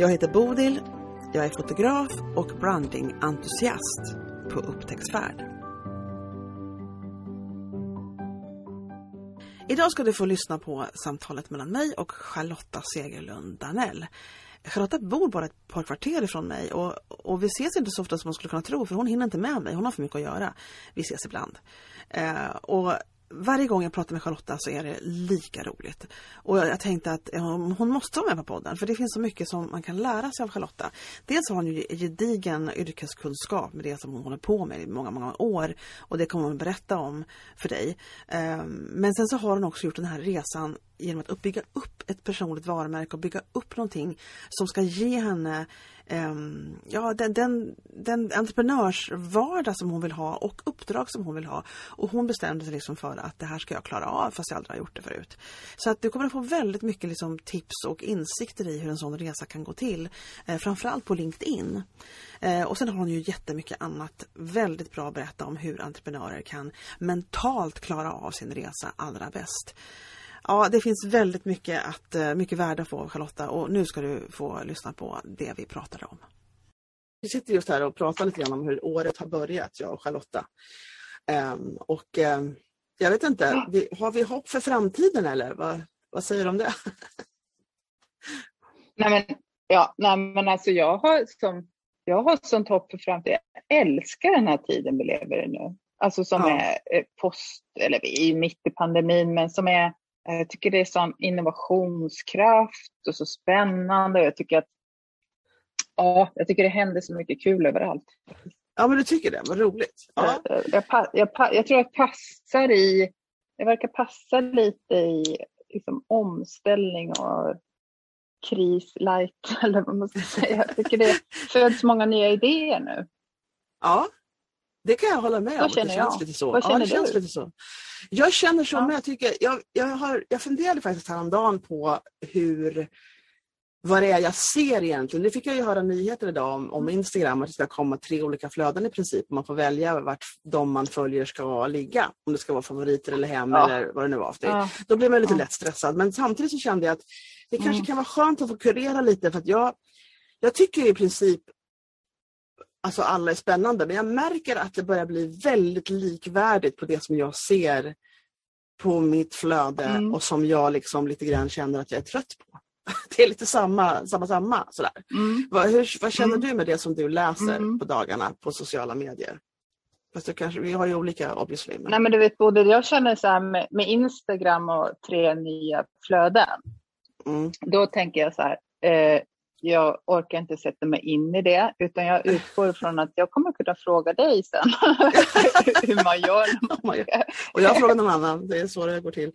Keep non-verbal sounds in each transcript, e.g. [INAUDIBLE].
Jag heter Bodil, jag är fotograf och brandingentusiast på upptäcktsfärd. Idag ska du få lyssna på samtalet mellan mig och Charlotta Segerlund Danell. Charlotta bor bara ett par kvarter ifrån mig och, och vi ses inte så ofta som man skulle kunna tro för hon hinner inte med mig, hon har för mycket att göra. Vi ses ibland. Eh, och varje gång jag pratar med Charlotta så är det lika roligt. Och jag tänkte att hon måste vara med på podden för det finns så mycket som man kan lära sig av Charlotta. Dels har hon ju gedigen yrkeskunskap med det som hon håller på med i många, många år och det kommer hon berätta om för dig. Ehm, men sen så har hon också gjort den här resan genom att bygga upp ett personligt varumärke och bygga upp någonting som ska ge henne um, ja, den, den, den entreprenörsvardag som hon vill ha och uppdrag som hon vill ha. Och hon bestämde sig liksom för att det här ska jag klara av fast jag aldrig har gjort det förut. Så att du kommer att få väldigt mycket liksom tips och insikter i hur en sån resa kan gå till. Eh, framförallt på LinkedIn. Eh, och sen har hon ju jättemycket annat väldigt bra att berätta om hur entreprenörer kan mentalt klara av sin resa allra bäst. Ja, det finns väldigt mycket, att, eh, mycket värde att få av Charlotta och nu ska du få lyssna på det vi pratade om. Vi sitter just här och pratar lite grann om hur året har börjat, jag och Charlotta. Um, och um, jag vet inte, vi, har vi hopp för framtiden eller vad, vad säger du om det? [LAUGHS] nej men, ja, nej men alltså jag har, som, jag har sånt hopp för framtiden. Jag älskar den här tiden vi lever i nu. Alltså som ja. är eh, post, eller vi är mitt i pandemin, men som är jag tycker det är sån innovationskraft och så spännande. Jag tycker att ja, jag tycker det händer så mycket kul överallt. Ja, men du tycker det, vad roligt. Ja. Jag, jag, jag, jag, tror jag passar i, jag verkar passa lite i liksom, omställning och kris light, [LAUGHS] eller vad man ska säga. Jag tycker det föds många nya idéer nu. Ja, det kan jag hålla med om. Vad känner jag. Lite så. Vad känner ja, det känns? Lite så. Jag känner så ja. med. Jag, tycker, jag, jag, har, jag funderade faktiskt häromdagen på hur vad det är jag ser egentligen. Nu fick jag ju höra nyheter idag om, om Instagram att det ska komma tre olika flöden i princip. Man får välja vart de man följer ska ligga. Om det ska vara favoriter eller hem ja. eller vad det nu var. Ja. Då blir man lite ja. lätt stressad. Men samtidigt så kände jag att det kanske mm. kan vara skönt att få kurera lite för att jag, jag tycker i princip alltså alla är spännande. Men jag märker att det börjar bli väldigt likvärdigt på det som jag ser på mitt flöde mm. och som jag liksom lite grann känner att jag är trött på. [LAUGHS] Det är lite samma, samma, samma sådär. Mm. Vad, hur, vad känner mm. du med det som du läser mm. på dagarna på sociala medier? Fast det kanske, vi har ju olika obviously. Men... Nej men du vet både jag känner så här med, med Instagram och tre nya flöden. Mm. Då tänker jag så här, eh, jag orkar inte sätta mig in i det utan jag utgår från att jag kommer kunna fråga dig sen [LAUGHS] hur man gör. och jag frågar någon annan, det är så det går till.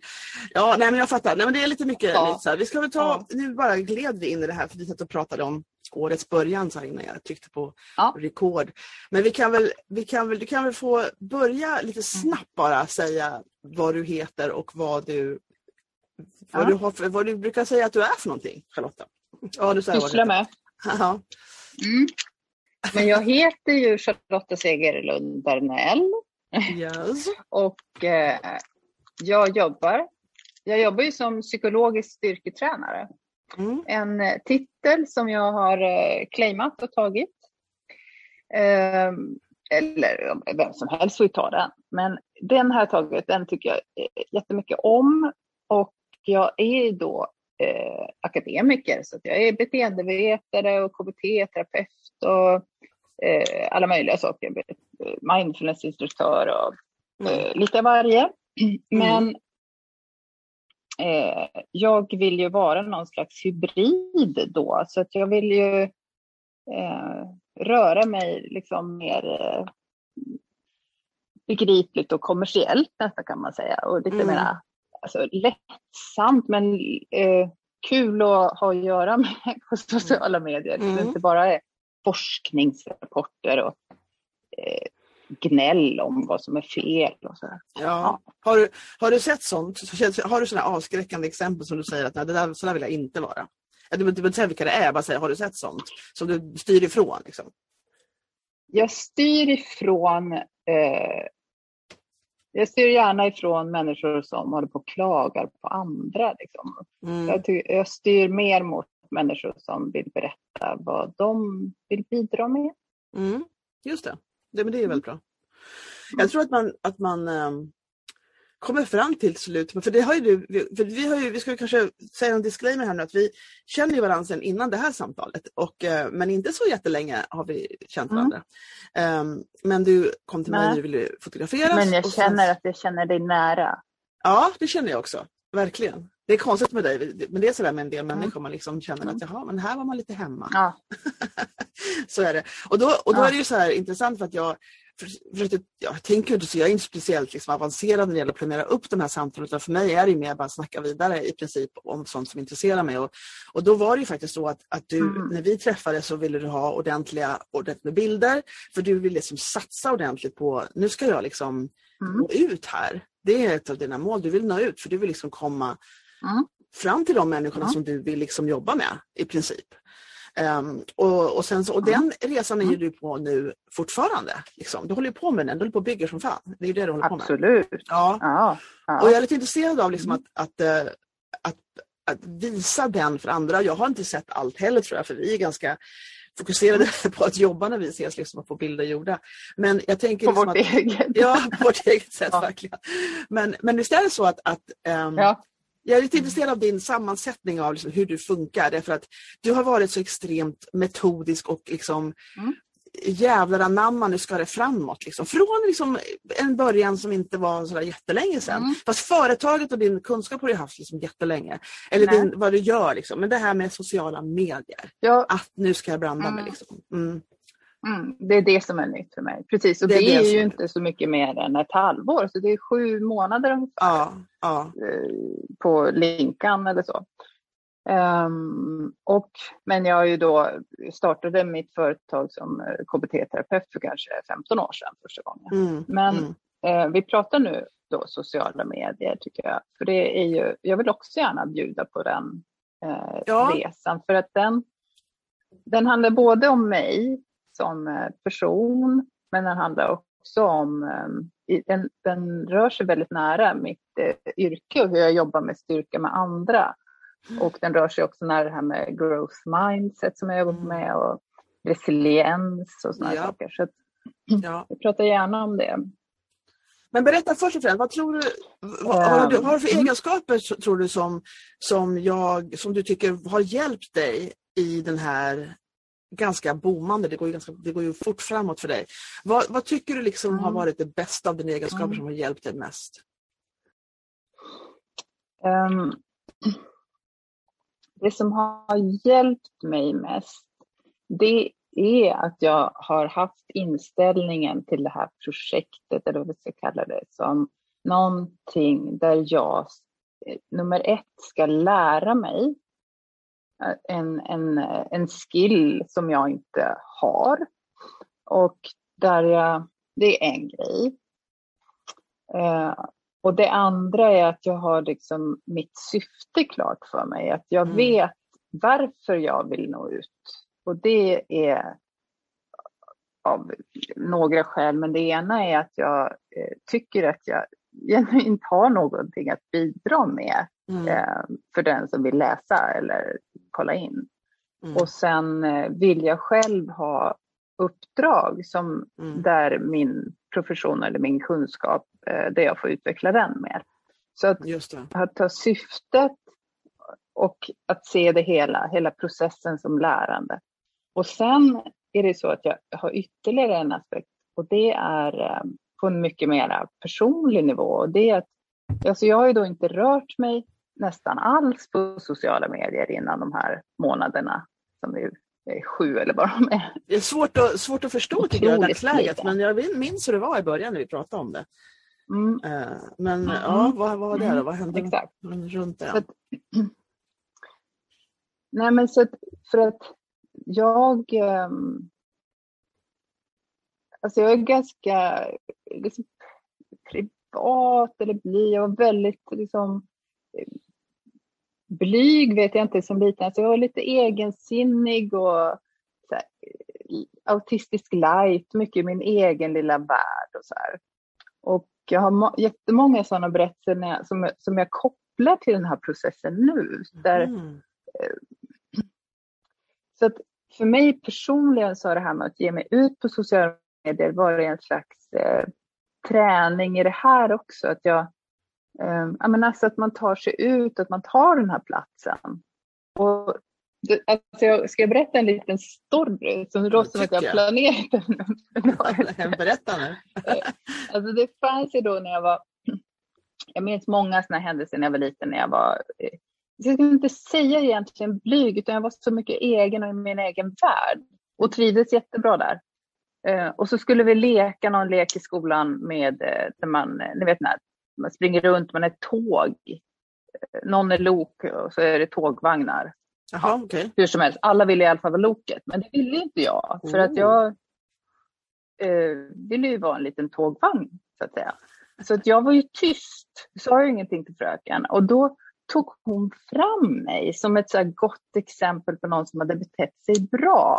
Ja, nej men jag fattar. Nej, men det är lite mycket. Ja. Lite så här. Vi ska väl ta, ja. nu bara gled vi in i det här för vi satt och pratade om årets början så här innan jag tryckte på ja. rekord. Men vi kan väl, vi kan väl, du kan väl få börja lite mm. snabbt bara säga vad du heter och vad du, vad, du, har, vad du brukar säga att du är för någonting, Charlotta. Ja, du Sysslar med. Ja. Mm. Men jag heter ju Charlotta Segerlund Bernell. Yes. och eh, jag jobbar jag jobbar ju som psykologisk styrketränare. Mm. En eh, titel som jag har eh, claimat och tagit. Eh, eller vem som helst får ju ta den. Men den här tagit, den tycker jag jättemycket om. Och jag är då eh, akademiker. Så jag är beteendevetare och KBT-terapeut och eh, alla möjliga saker. Mindfulnessinstruktör och eh, mm. lite varje. Mm. Men eh, jag vill ju vara någon slags hybrid då, så att jag vill ju eh, röra mig liksom mer eh, begripligt och kommersiellt nästan kan man säga och lite mm. mera alltså, lättsamt men eh, kul att ha att göra med på sociala medier. Mm. Det inte bara är forskningsrapporter och eh, gnäll om vad som är fel. Och så. Ja. ja. Har, du, har du sett sånt? Har du sådana avskräckande exempel som du säger att nej, det där, så där vill jag inte vara? Du behöver inte säga vilka det är, bara säga har du sett sånt som du styr ifrån? Liksom? Jag styr ifrån eh, jag styr gärna ifrån människor som håller på och klagar på andra. Liksom. Mm. Jag, jag, styr mer mot människor som vill berätta vad de vill bidra med. Mm. Just det. det, men det är väldigt bra. Jag tror att man, att man um, kommer fram till slut, för det har ju du, för vi, har ju, vi ska kanske säga en disclaimer här nu att vi känner ju varandra sedan innan det här samtalet, och, uh, men inte så jättelänge har vi känt mm. varandra. Mm. Um, men du kom till mig och ville fotograferas. Men jag känner sen... att jag känner dig nära. Ja, det känner jag också, verkligen. Det är konstigt med dig, men det är sådär med en del mm. människor, man liksom känner att mm. jaha, men här var man lite hemma. Ja. [LAUGHS] så är det. Och då, och då ja. är det ju så här intressant för att jag för, för att jag tänker inte så, jag är inte speciellt liksom avancerad när det gäller att planera upp de här samtalen utan för mig är det mer bara att snacka vidare i princip om sånt som intresserar mig. Och, och då var det ju faktiskt så att, att du, mm. när vi träffades så ville du ha ordentliga, ordentligt med bilder för du ville liksom satsa ordentligt på, nu ska jag liksom mm. nå ut här. Det är ett av dina mål, du vill nå ut för du vill liksom komma mm. fram till de människorna som du vill liksom jobba med i princip. Um, och, och, sen och den resan är ju du på nu fortfarande. Liksom. Du håller på med den, du håller på och bygger som fan. Det är det du håller på med. Absolut. Ja. ja. Ja. Och jag är lite intresserad av liksom att, att, uh, att, att, visa den för andra. Jag har inte sett allt heller tror jag, för vi är ganska fokuserade [LAUGHS] på att jobba när vi ses, liksom, och få bilder gjorda. Men jag tänker på liksom vårt att, eget Ja, på vårt eget sätt [LAUGHS] verkligen. Men, men visst är det så att, att um. Jag är lite intresserad av din sammansättning av liksom hur du funkar därför att du har varit så extremt metodisk och liksom mm. jävlar anamma nu ska det framåt. Liksom. Från liksom en början som inte var så jättelänge sedan. Mm. Fast företaget och din kunskap har du haft liksom jättelänge. Eller din, vad du gör. Liksom. Men det här med sociala medier. Ja. Att nu ska jag branda mm. mig. Liksom. Mm. Mm, det är det som är nytt för mig. Precis, och det, det är, det är ju inte så mycket mer än ett halvår, så det är sju månader ungefär ja, ja. Eh, på Linkan eller så. Um, och, men jag har ju då startade mitt företag som eh, KBT-terapeut för kanske 15 år sedan första gången. Mm, men mm. Eh, vi pratar nu då sociala medier tycker jag. För det är ju, jag vill också gärna bjuda på den eh, ja. resan för att den, den handlar både om mig som eh, person, men den handlar också om, eh, den, den rör sig väldigt nära mitt eh, yrke och hur jag jobbar med styrka med andra. Mm. Och den rör sig också nära det här med growth mindset som jag jobbar mm. med och resiliens och sådana ja. saker. Så att, ja. [CLEARS THROAT] jag pratar gärna om det. Men berätta först och främst, vad tror du, vad, har, du, vad har du för mm. egenskaper tror du som, som, jag, som du tycker har hjälpt dig i den här ganska boomande, det går ju, ganska, det går ju fort framåt för dig. Vad, vad tycker du liksom mm. har varit det bästa av dina egenskaper mm. som har hjälpt dig mest? Um, det som har hjälpt mig mest, det är att jag har haft inställningen till det här projektet, eller vad vi ska kalla det, som någonting där jag eh, nummer ett ska lära mig en, en, en skill som jag inte har. Och där jag, det är en grej. Eh, och det andra är att jag har liksom mitt syfte klart för mig. Att jag mm. vet varför jag vill nå ut. Och det är av några skäl, men det ena är att jag eh, tycker att jag [LAUGHS] genuint har någonting att bidra med mm. eh, för den som vill läsa eller kolla in. Mm. Och sen eh, vill jag själv ha uppdrag som mm. där min profession eller min kunskap, eh, där jag får utveckla den mer. Så att, att ha syftet och att se det hela, hela processen som lärande. Och sen är det så att jag har ytterligare en aspekt och det är eh, på en mycket mer personlig nivå. Och det är att, alltså jag har ju då inte rört mig nästan alls på sociala medier innan de här månaderna som är, är sju eller vad de är. Det är svårt att, svårt att förstå tycker jag i dagsläget men jag minns hur det var i början när vi pratade om det. Mm. Uh, men mm. ja, vad, vad var det då? Vad hände Exakt. runt det? Att, [CLEARS THROAT] Nej, men så att, för att jag... Um, alltså jag är ganska liksom, privat eller blyg. Jag var väldigt liksom, blyg vet jag inte som liten. Alltså jag var lite egensinnig och så här, autistisk light, mycket i min egen lilla värld och så här. Och jag har jättemånga sådana berättelser jag, som, som jag kopplar till den här processen nu. Där, mm. så att för mig personligen så har det här med att ge mig ut på sociala medier varit en slags eh, träning i det här också. Att jag, eh, alltså att man tar sig ut, att man tar den här platsen. Och Alltså jag, ska jag berätta en liten story som det låter som att jag har planerat den? Berätta nu. [LAUGHS] alltså det fanns ju då när jag var, jag minns många sådana händelser när jag var liten, när jag var, jag ska inte säga egentligen blyg, utan jag var så mycket egen och i min egen värld och trivdes jättebra där. Eh, och så skulle vi leka någon lek i skolan med, eh, där man, ni vet när man springer runt, man är tåg. Eh, någon är lok och så är det tågvagnar. Aha, okay. Hur som helst, alla ville i alla fall vara loket, men det ville inte jag. För att jag eh, ville ju vara en liten tågvagn, så att säga. Så att jag var ju tyst, sa ju ingenting till fröken. Och då tog hon fram mig som ett så gott exempel på någon som hade betett sig bra.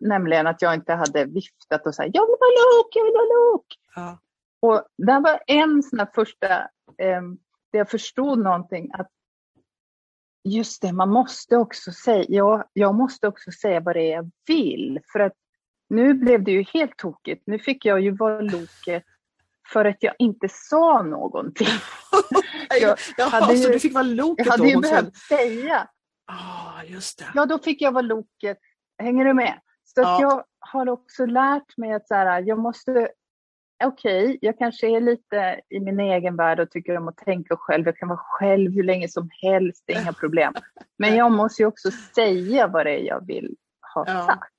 Nämligen att jag inte hade viftat och sagt jag vill vara lok, jag vill vara lok. Ja. Och det var en sån här första, eh, där jag förstod någonting, att Just det, man måste också säga, ja, jag måste också säga vad det är jag vill. För att nu blev det ju helt tokigt. Nu fick jag ju vara loket för att jag inte sa någonting. [LAUGHS] jag Jaha, hade ju, så du fick vara loket Jag hade ju behövt säga. Ah, just det. Ja, då fick jag vara loket. Hänger du med? Så ja. jag har också lärt mig att så här, jag måste okej, okay, jag kanske är lite i min egen värld och tycker om att tänka själv. Jag kan vara själv hur länge som helst, det är inga problem. Men jag måste ju också säga vad det är jag vill ha ja. sagt.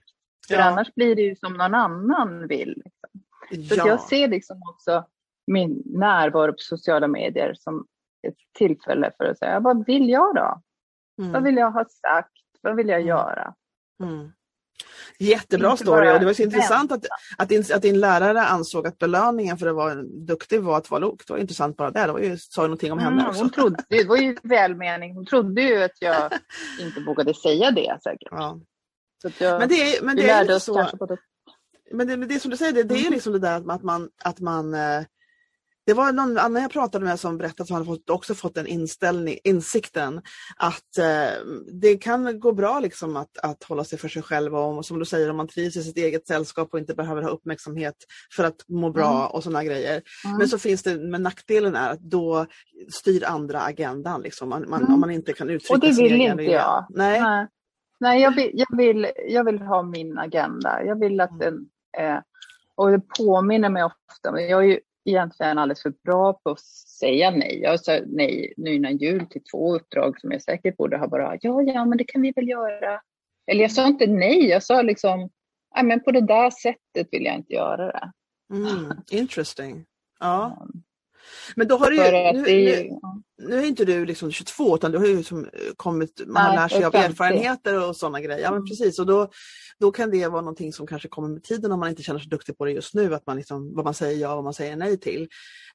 För ja. annars blir det ju som någon annan vill. Liksom. Så ja. jag ser liksom också min närvaro på sociala medier som ett tillfälle för att säga, vad vill jag då? Mm. Vad vill jag ha sagt? Vad vill jag mm. göra? Mm. Jättebra story och det var så intressant att, att, din, att din lärare ansåg att belöningen för att vara duktig var att vara lok. Det var intressant bara det. Det var ju, sa ju någonting om henne mm, också. Hon trodde, [LAUGHS] det var ju välmening. Hon trodde ju att jag [LAUGHS] inte vågade säga det säkert. Ja. Så jag, men det, men det är lite så. Men det, men det som du säger, det, det är mm. liksom det där att man, att man eh, det var någon annan jag pratade med som berättade att han fått, också fått den inställning, insikten att eh, det kan gå bra liksom att, att hålla sig för sig själv och som du säger om man trivs i sitt eget sällskap och inte behöver ha uppmärksamhet för att må bra mm. och sådana grejer. Mm. Men så finns det, men nackdelen är att då styr andra agendan liksom, man, man, mm. om man inte kan uttrycka Och det vill inte jag. Nej. Nej, Nej jag, vill, jag, vill, jag vill ha min agenda. Jag vill att mm. den eh, och det påminner mig ofta, men jag är ju egentligen alldeles för bra på att säga nej. Jag sa nej nu innan jul till två uppdrag som jag säkert borde ha bara, ja, ja, men det kan vi väl göra. Eller jag sa inte nej, jag sa liksom, nej, men på det där sättet vill jag inte göra det. Mm, interesting. Ja. Men då har du ju, nu, nu, nu, är inte du liksom 22 utan du har ju liksom kommit, man har lärt sig av erfarenheter och sådana grejer. Ja men mm. precis och då, då kan det vara någonting som kanske kommer med tiden om man inte känner sig duktig på det just nu, att man liksom, vad man säger ja och vad man säger nej till.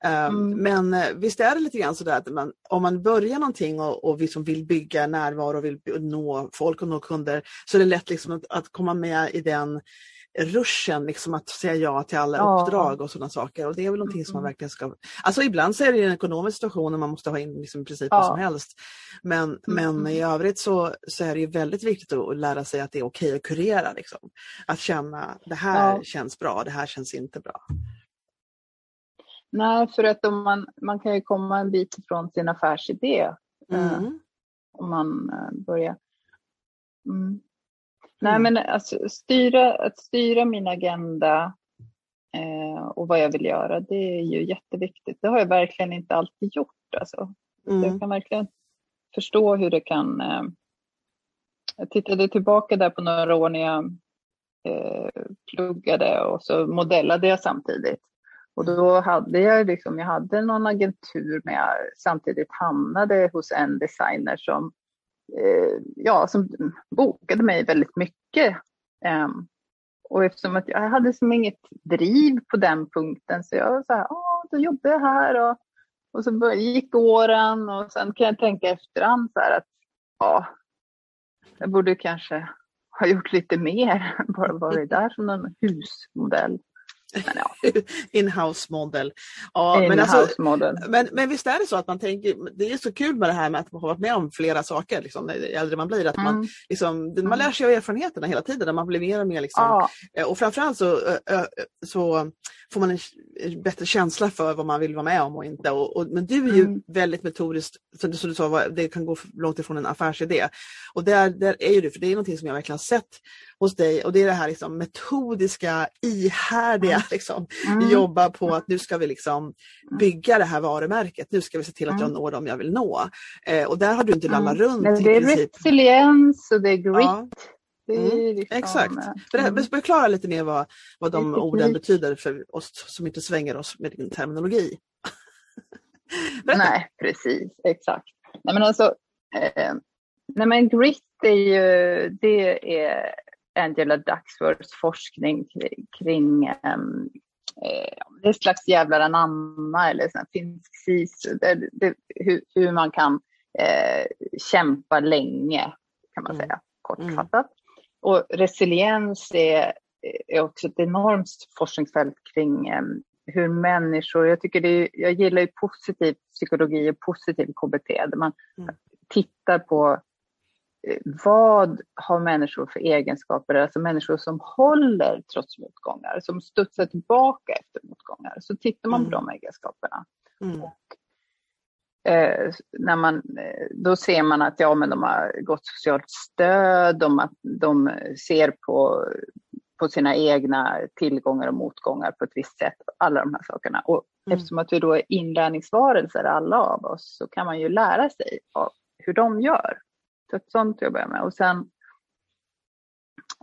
Um, mm. Men eh, visst är det lite grann sådär att man, om man börjar någonting och, och liksom vill bygga närvaro och vill nå folk och nå kunder så är det lätt liksom att, att komma med i den ruschen liksom att säga ja till alla ja. uppdrag och sådana saker. Och det är väl någonting som man verkligen ska... Alltså ibland så är det en ekonomisk situation och man måste ha in liksom i princip ja. vad som helst. Men, mm. men i övrigt så, så är det väldigt viktigt att lära sig att det är okej att kurera. Liksom. Att känna det här ja. känns bra, det här känns inte bra. Nej, för att om man, man kan ju komma en bit ifrån sin affärsidé. Eh, mm. Eh, om man eh, börjar. Mm. Nej, mm. men alltså, styra, att styra min agenda eh, och vad jag vill göra, det är ju jätteviktigt. Det har jag verkligen inte alltid gjort. Alltså. Mm. Jag kan verkligen förstå hur det kan... Eh, jag tittade tillbaka där på några år när jag eh, pluggade och så modellade jag samtidigt. Och då hade jag liksom, jag hade någon agentur men jag samtidigt hamnade hos en designer som Eh, ja, som bokade mig väldigt mycket. Ehm, och eftersom att jag hade som inget driv på den punkten så jag var så här, ja, då jobbar jag här och, och så gick åren och sen kan jag tänka efterhand så här att ja, jag borde kanske ha gjort lite mer, [LAUGHS] bara varit där som en husmodell. Ja. [LAUGHS] Inhouse model. Ja, In men, alltså, model. Men, men visst är det så att man tänker, det är så kul med det här med att man har varit med om flera saker liksom, ju äldre man blir. Att mm. man, liksom, man lär sig av erfarenheterna hela tiden, man blir mer och mer liksom, ja. Eh, och framförallt så, så får man en bättre känsla för vad man vill vara med om och inte. Och, och men du är ju mm. väldigt metodiskt, som du, som du sa, det kan gå långt ifrån en affärsidé. Och där, där är ju du, för det är någonting som jag verkligen har sett hos dig och det är det här liksom metodiska, ihärdiga, mm. liksom, mm. jobba på att nu ska vi liksom mm. bygga det här varumärket, nu ska vi se till att jag mm. når dem jag vill nå. Eh, och där har du inte lallat runt. Men det är resiliens och det är grit. Ja. Mm, liksom, exakt. Mm. Förklara lite mer vad, vad de orden betyder för oss som inte svänger oss med din terminologi. [LAUGHS] nej, precis, exakt. Nej, men alltså, eh, nej, men grit är ju, det är Angela Ducksworths forskning kring, kring um, eh, det är ett slags jävlar anamma eller sån finsk sis, det, det, hur, hur, man kan eh, kämpa länge kan man mm. säga kortfattat. Mm. Och resiliens är, är också ett enormt forskningsfält kring um, hur människor, jag tycker det är, jag gillar ju positiv psykologi och positiv KBT, där man mm. tittar på eh, vad har människor för egenskaper, alltså människor som håller trots motgångar, som studsar tillbaka efter motgångar. Så tittar man mm. på de egenskaperna. Mm. Och Eh, när man, eh, då ser man att ja, men de har gott socialt stöd, de, de ser på, på sina egna tillgångar och motgångar på ett visst sätt. Alla de här sakerna. Och mm. eftersom att vi då är inlärningsvarelser alla av oss så kan man ju lära sig av hur de gör. Så ett sånt jobbar jag med. Och sen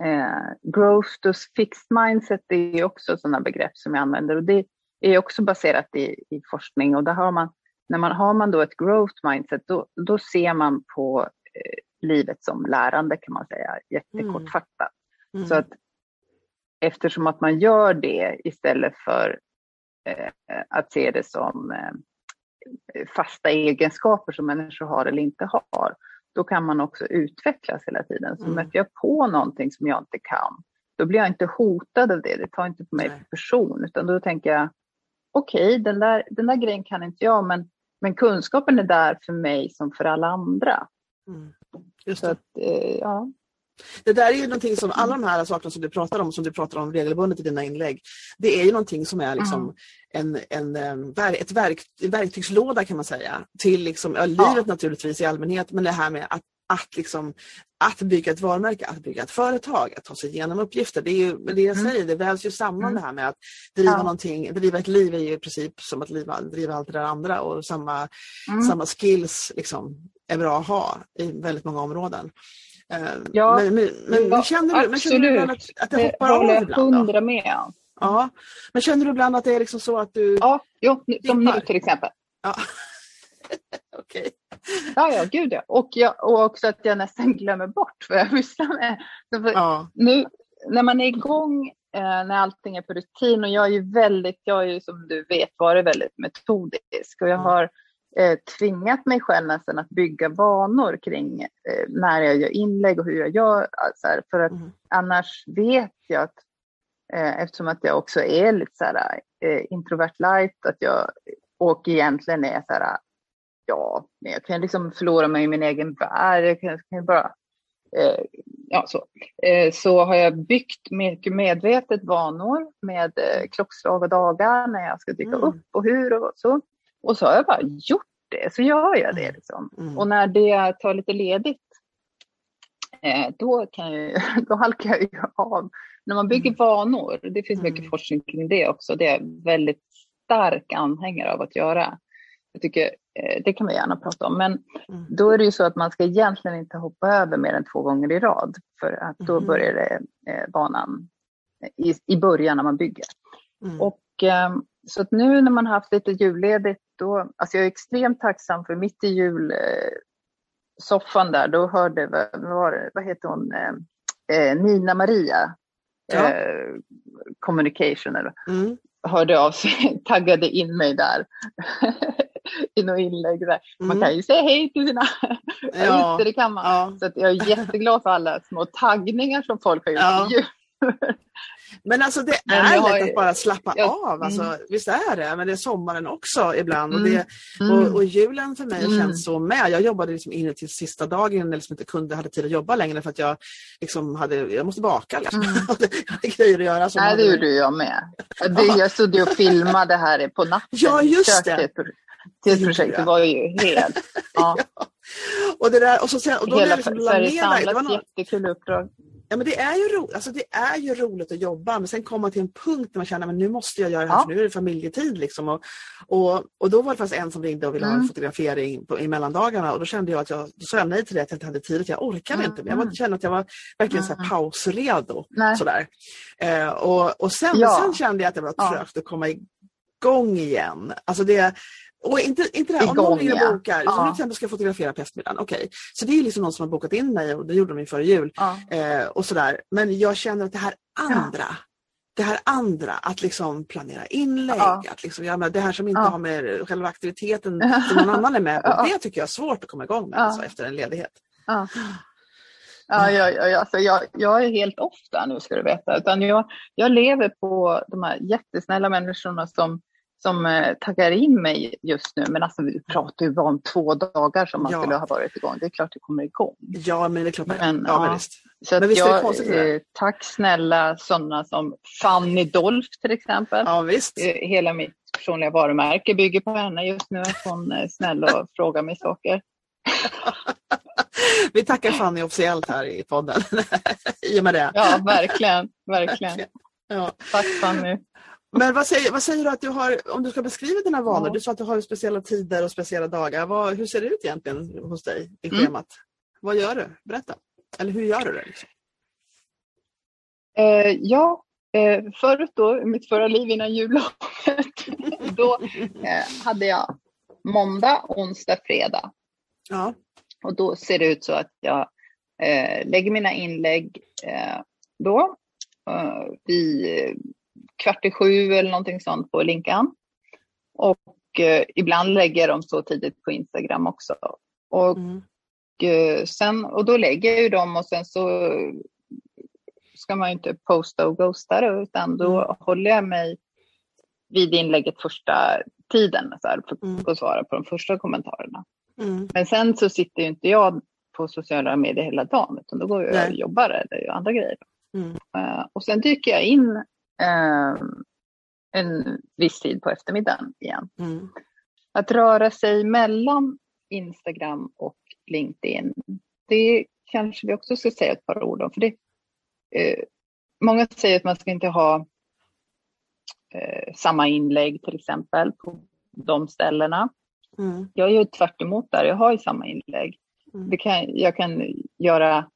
eh, growth och fixed mindset är också sådana begrepp som jag använder och det är också baserat i, i forskning och där har man när man har man då ett growth mindset, då, då ser man på eh, livet som lärande kan man säga, jättekortfattat. Mm. Mm. Så att eftersom att man gör det istället för eh, att se det som eh, fasta egenskaper som människor har eller inte har, då kan man också utvecklas hela tiden. Så mm. möter jag på någonting som jag inte kan, då blir jag inte hotad av det. Det tar inte på mig Nej. person, utan då tänker jag okej, okay, den, där, den där grejen kan inte jag, men men kunskapen är där för mig som för alla andra. Mm. Just det. Att, eh, ja. Det där är ju någonting som alla de här sakerna som du pratar om, som du pratar om regelbundet i dina inlägg, det är ju någonting som är liksom mm. en, en, ett verk, en verktygslåda kan man säga. Till liksom, ja, livet ja. naturligtvis i allmänhet, men det här med att, att, liksom, att bygga ett varumärke, att bygga ett företag, att ta sig igenom uppgifter. Det är ju det jag mm. säger, det vävs ju samman mm. det här med att driva ja. någonting, driva ett liv är ju i princip som att driva, driva allt det där andra och samma, mm. samma skills liksom, är bra att ha i väldigt många områden. Eh, ja, men, men, men, ja, känner du, men känner du att, att det hoppar av ibland? hundra med. Ja, men känner du ibland att det är liksom så att du... Ja, jo, som nu till exempel. Ja. [LAUGHS] Okej. Okay. Ja, ja, gud ja. Och, jag, och också att jag nästan glömmer bort vad jag pysslar med. Ja. Nu när man är igång, eh, när allting är på rutin och jag är ju väldigt, jag är ju som du vet varit väldigt metodisk och jag mm. har eh, tvingat mig själv nästan att bygga vanor kring eh, när jag gör inlägg och hur jag gör. Alltså, för att mm. annars vet jag att eh, eftersom att jag också är lite så här, eh, introvert light, att jag och egentligen är så här, ja, jag kan liksom förlora mig i min egen värld. Jag kan, kan bara, eh, ja, så. Eh, så har jag byggt mycket medvetet vanor med eh, klockslag och dagar när jag ska dyka mm. upp och hur och så. Och så har jag bara gjort det, så gör jag det. Mm. Liksom. Mm. Och när det tar lite ledigt, eh, då, kan jag, [LAUGHS] då halkar jag ju av. När man bygger mm. vanor, det finns mycket mm. forskning kring det också, det är väldigt stark anhängare av att göra. Jag tycker det kan vi gärna prata om. Men mm. då är det ju så att man ska egentligen inte hoppa över mer än två gånger i rad. För att då mm. börjar det eh, banan i, i början när man bygger. Mm. Och eh, så att nu när man haft lite julledigt då, alltså jag är extremt tacksam för mitt i jul soffan där, då hörde, vad, vad, vad heter hon, eh, eh, Nina Maria ja. eh, Communication, eller, mm. hörde av sig, [LAUGHS] taggade in mig där. [LAUGHS] i något inlägg. Där. Man mm. kan ju säga hej till sina... ja, det, det kan man. Ja. Så jag är jätteglad för alla små taggningar som folk har gjort. Ja. [LAUGHS] Men alltså det är lätt har... att bara slappa ja. av. Alltså, mm. Visst är det, men det är sommaren också ibland. Mm. Och, det, mm. och, och, julen för mig mm. känns så med. Jag jobbade liksom in till sista dagen när jag liksom inte kunde, hade tid att jobba längre för att jag liksom hade, jag måste baka. Liksom. Mm. [LAUGHS] jag hade grejer att göra. Nej, det gjorde jag med. Det, jag stod och filmade här på natten. Ja, just det. Det var ju helt... Ja. [LAUGHS] ja. Och, det där, och, så sen, och då Hela liksom Sveriges samlat, jättekul uppdrag. Ja, men det, är ju ro, alltså det är ju roligt att jobba men sen komma till en punkt där man känner att nu måste jag göra det här ja. för nu är det familjetid. Liksom. Och, och, och då var det faktiskt en som ringde och ville mm. ha en fotografering på, i mellandagarna och då kände jag att jag, sa jag nej till det, att jag inte hade tid, att jag orkade mm. inte. Men jag var, kände att jag var verkligen mm. så här pausredo. Sådär. Eh, och, och sen, ja. sen kände jag att det var trögt ja. att komma igång igen. Alltså det, och inte, inte det här, om någon och bokar, ja. som till exempel ska fotografera på eftermiddagen, okej. Okay. Så det är liksom någon som har bokat in mig och det gjorde de ju före jul. Ja. Eh, och sådär. Men jag känner att det här andra, ja. det här andra, att liksom planera inlägg, att liksom, ja, det här som inte har med själva aktiviteten som någon annan är med på, [LAUGHS] det tycker jag är svårt att komma igång med alltså, efter en ledighet. Ja, jag, jag, alltså jag, jag är helt off där nu ska du veta. Utan jag, jag lever på de här jättesnälla människorna som som eh, taggar in mig just nu. Men alltså vi pratar ju bara om två dagar som man ja. skulle ha varit igång. Det är klart det kommer igång. Ja, men det är klart. Men, ja, men visst. Så men visst jag, är det konstigt eh, tack snälla sådana som Fanny Dolph till exempel. Ja, visst. Eh, hela mitt personliga varumärke bygger på henne just nu. Att hon är snäll och [LAUGHS] frågar mig saker. Vi tackar Fanny officiellt här i podden [LAUGHS] i och med det. Ja, verkligen. verkligen. Ja. Tack Fanny. Men vad säger, vad säger du att du har, om du ska beskriva dina vanor, ja. du sa att du har speciella tider och speciella dagar. Vad, hur ser det ut egentligen hos dig i mm. schemat? Mm. Vad gör du? Berätta. Eller hur gör du det? Liksom? Eh, ja, eh, förut då, mitt förra liv innan jullovet, [LAUGHS] då eh, hade jag måndag, onsdag, fredag. Ja. Och då ser det ut så att jag eh, lägger mina inlägg eh, då. Eh, vi kvart i sju eller någonting sånt på Linkan. Och eh, ibland lägger jag dem så tidigt på Instagram också. Och, mm. eh, sen, och då lägger jag ju dem och sen så ska man ju inte posta och ghosta det, utan då mm. håller jag mig vid inlägget första tiden så här, för mm. att svara på de första kommentarerna. Mm. Men sen så sitter ju inte jag på sociala medier hela dagen, utan då går jag och jobbar eller gör andra grejer. Mm. Uh, och sen dyker jag in en viss tid på eftermiddagen igen. Mm. Att röra sig mellan Instagram och LinkedIn, det kanske vi också ska säga ett par ord om. För det, eh, många säger att man ska inte ha eh, samma inlägg till exempel på de ställena. Mm. Jag är ju tvärt där, jag har ju samma inlägg. Mm. Kan, jag kan göra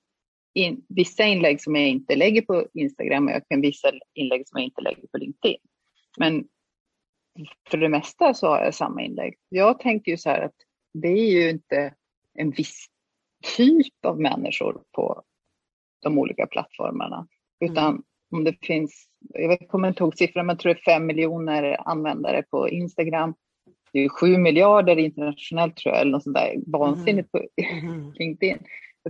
in, vissa inlägg som jag inte lägger på Instagram och jag kan vissa inlägg som jag inte lägger på LinkedIn. Men för det mesta så har jag samma inlägg. Jag tänker ju så här att det är ju inte en viss typ av människor på de olika plattformarna. Utan mm. om det finns, jag kommer inte ihåg siffran, men jag tror det är fem miljoner användare på Instagram. Det är sju miljarder internationellt tror jag, eller något sånt där vansinnigt på mm. [LAUGHS] LinkedIn.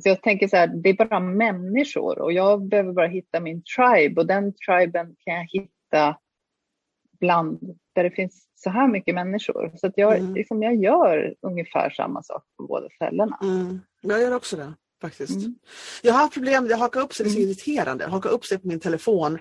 Så jag tänker så här, det är bara människor och jag behöver bara hitta min tribe och den triben kan jag hitta bland där det finns så här mycket människor. Så att jag, mm. liksom, jag gör ungefär samma sak på båda ställena. Mm. Jag gör också det faktiskt. Mm. Jag har problem, det hakar upp sig, det är så mm. irriterande. Det hakar upp sig på min telefon,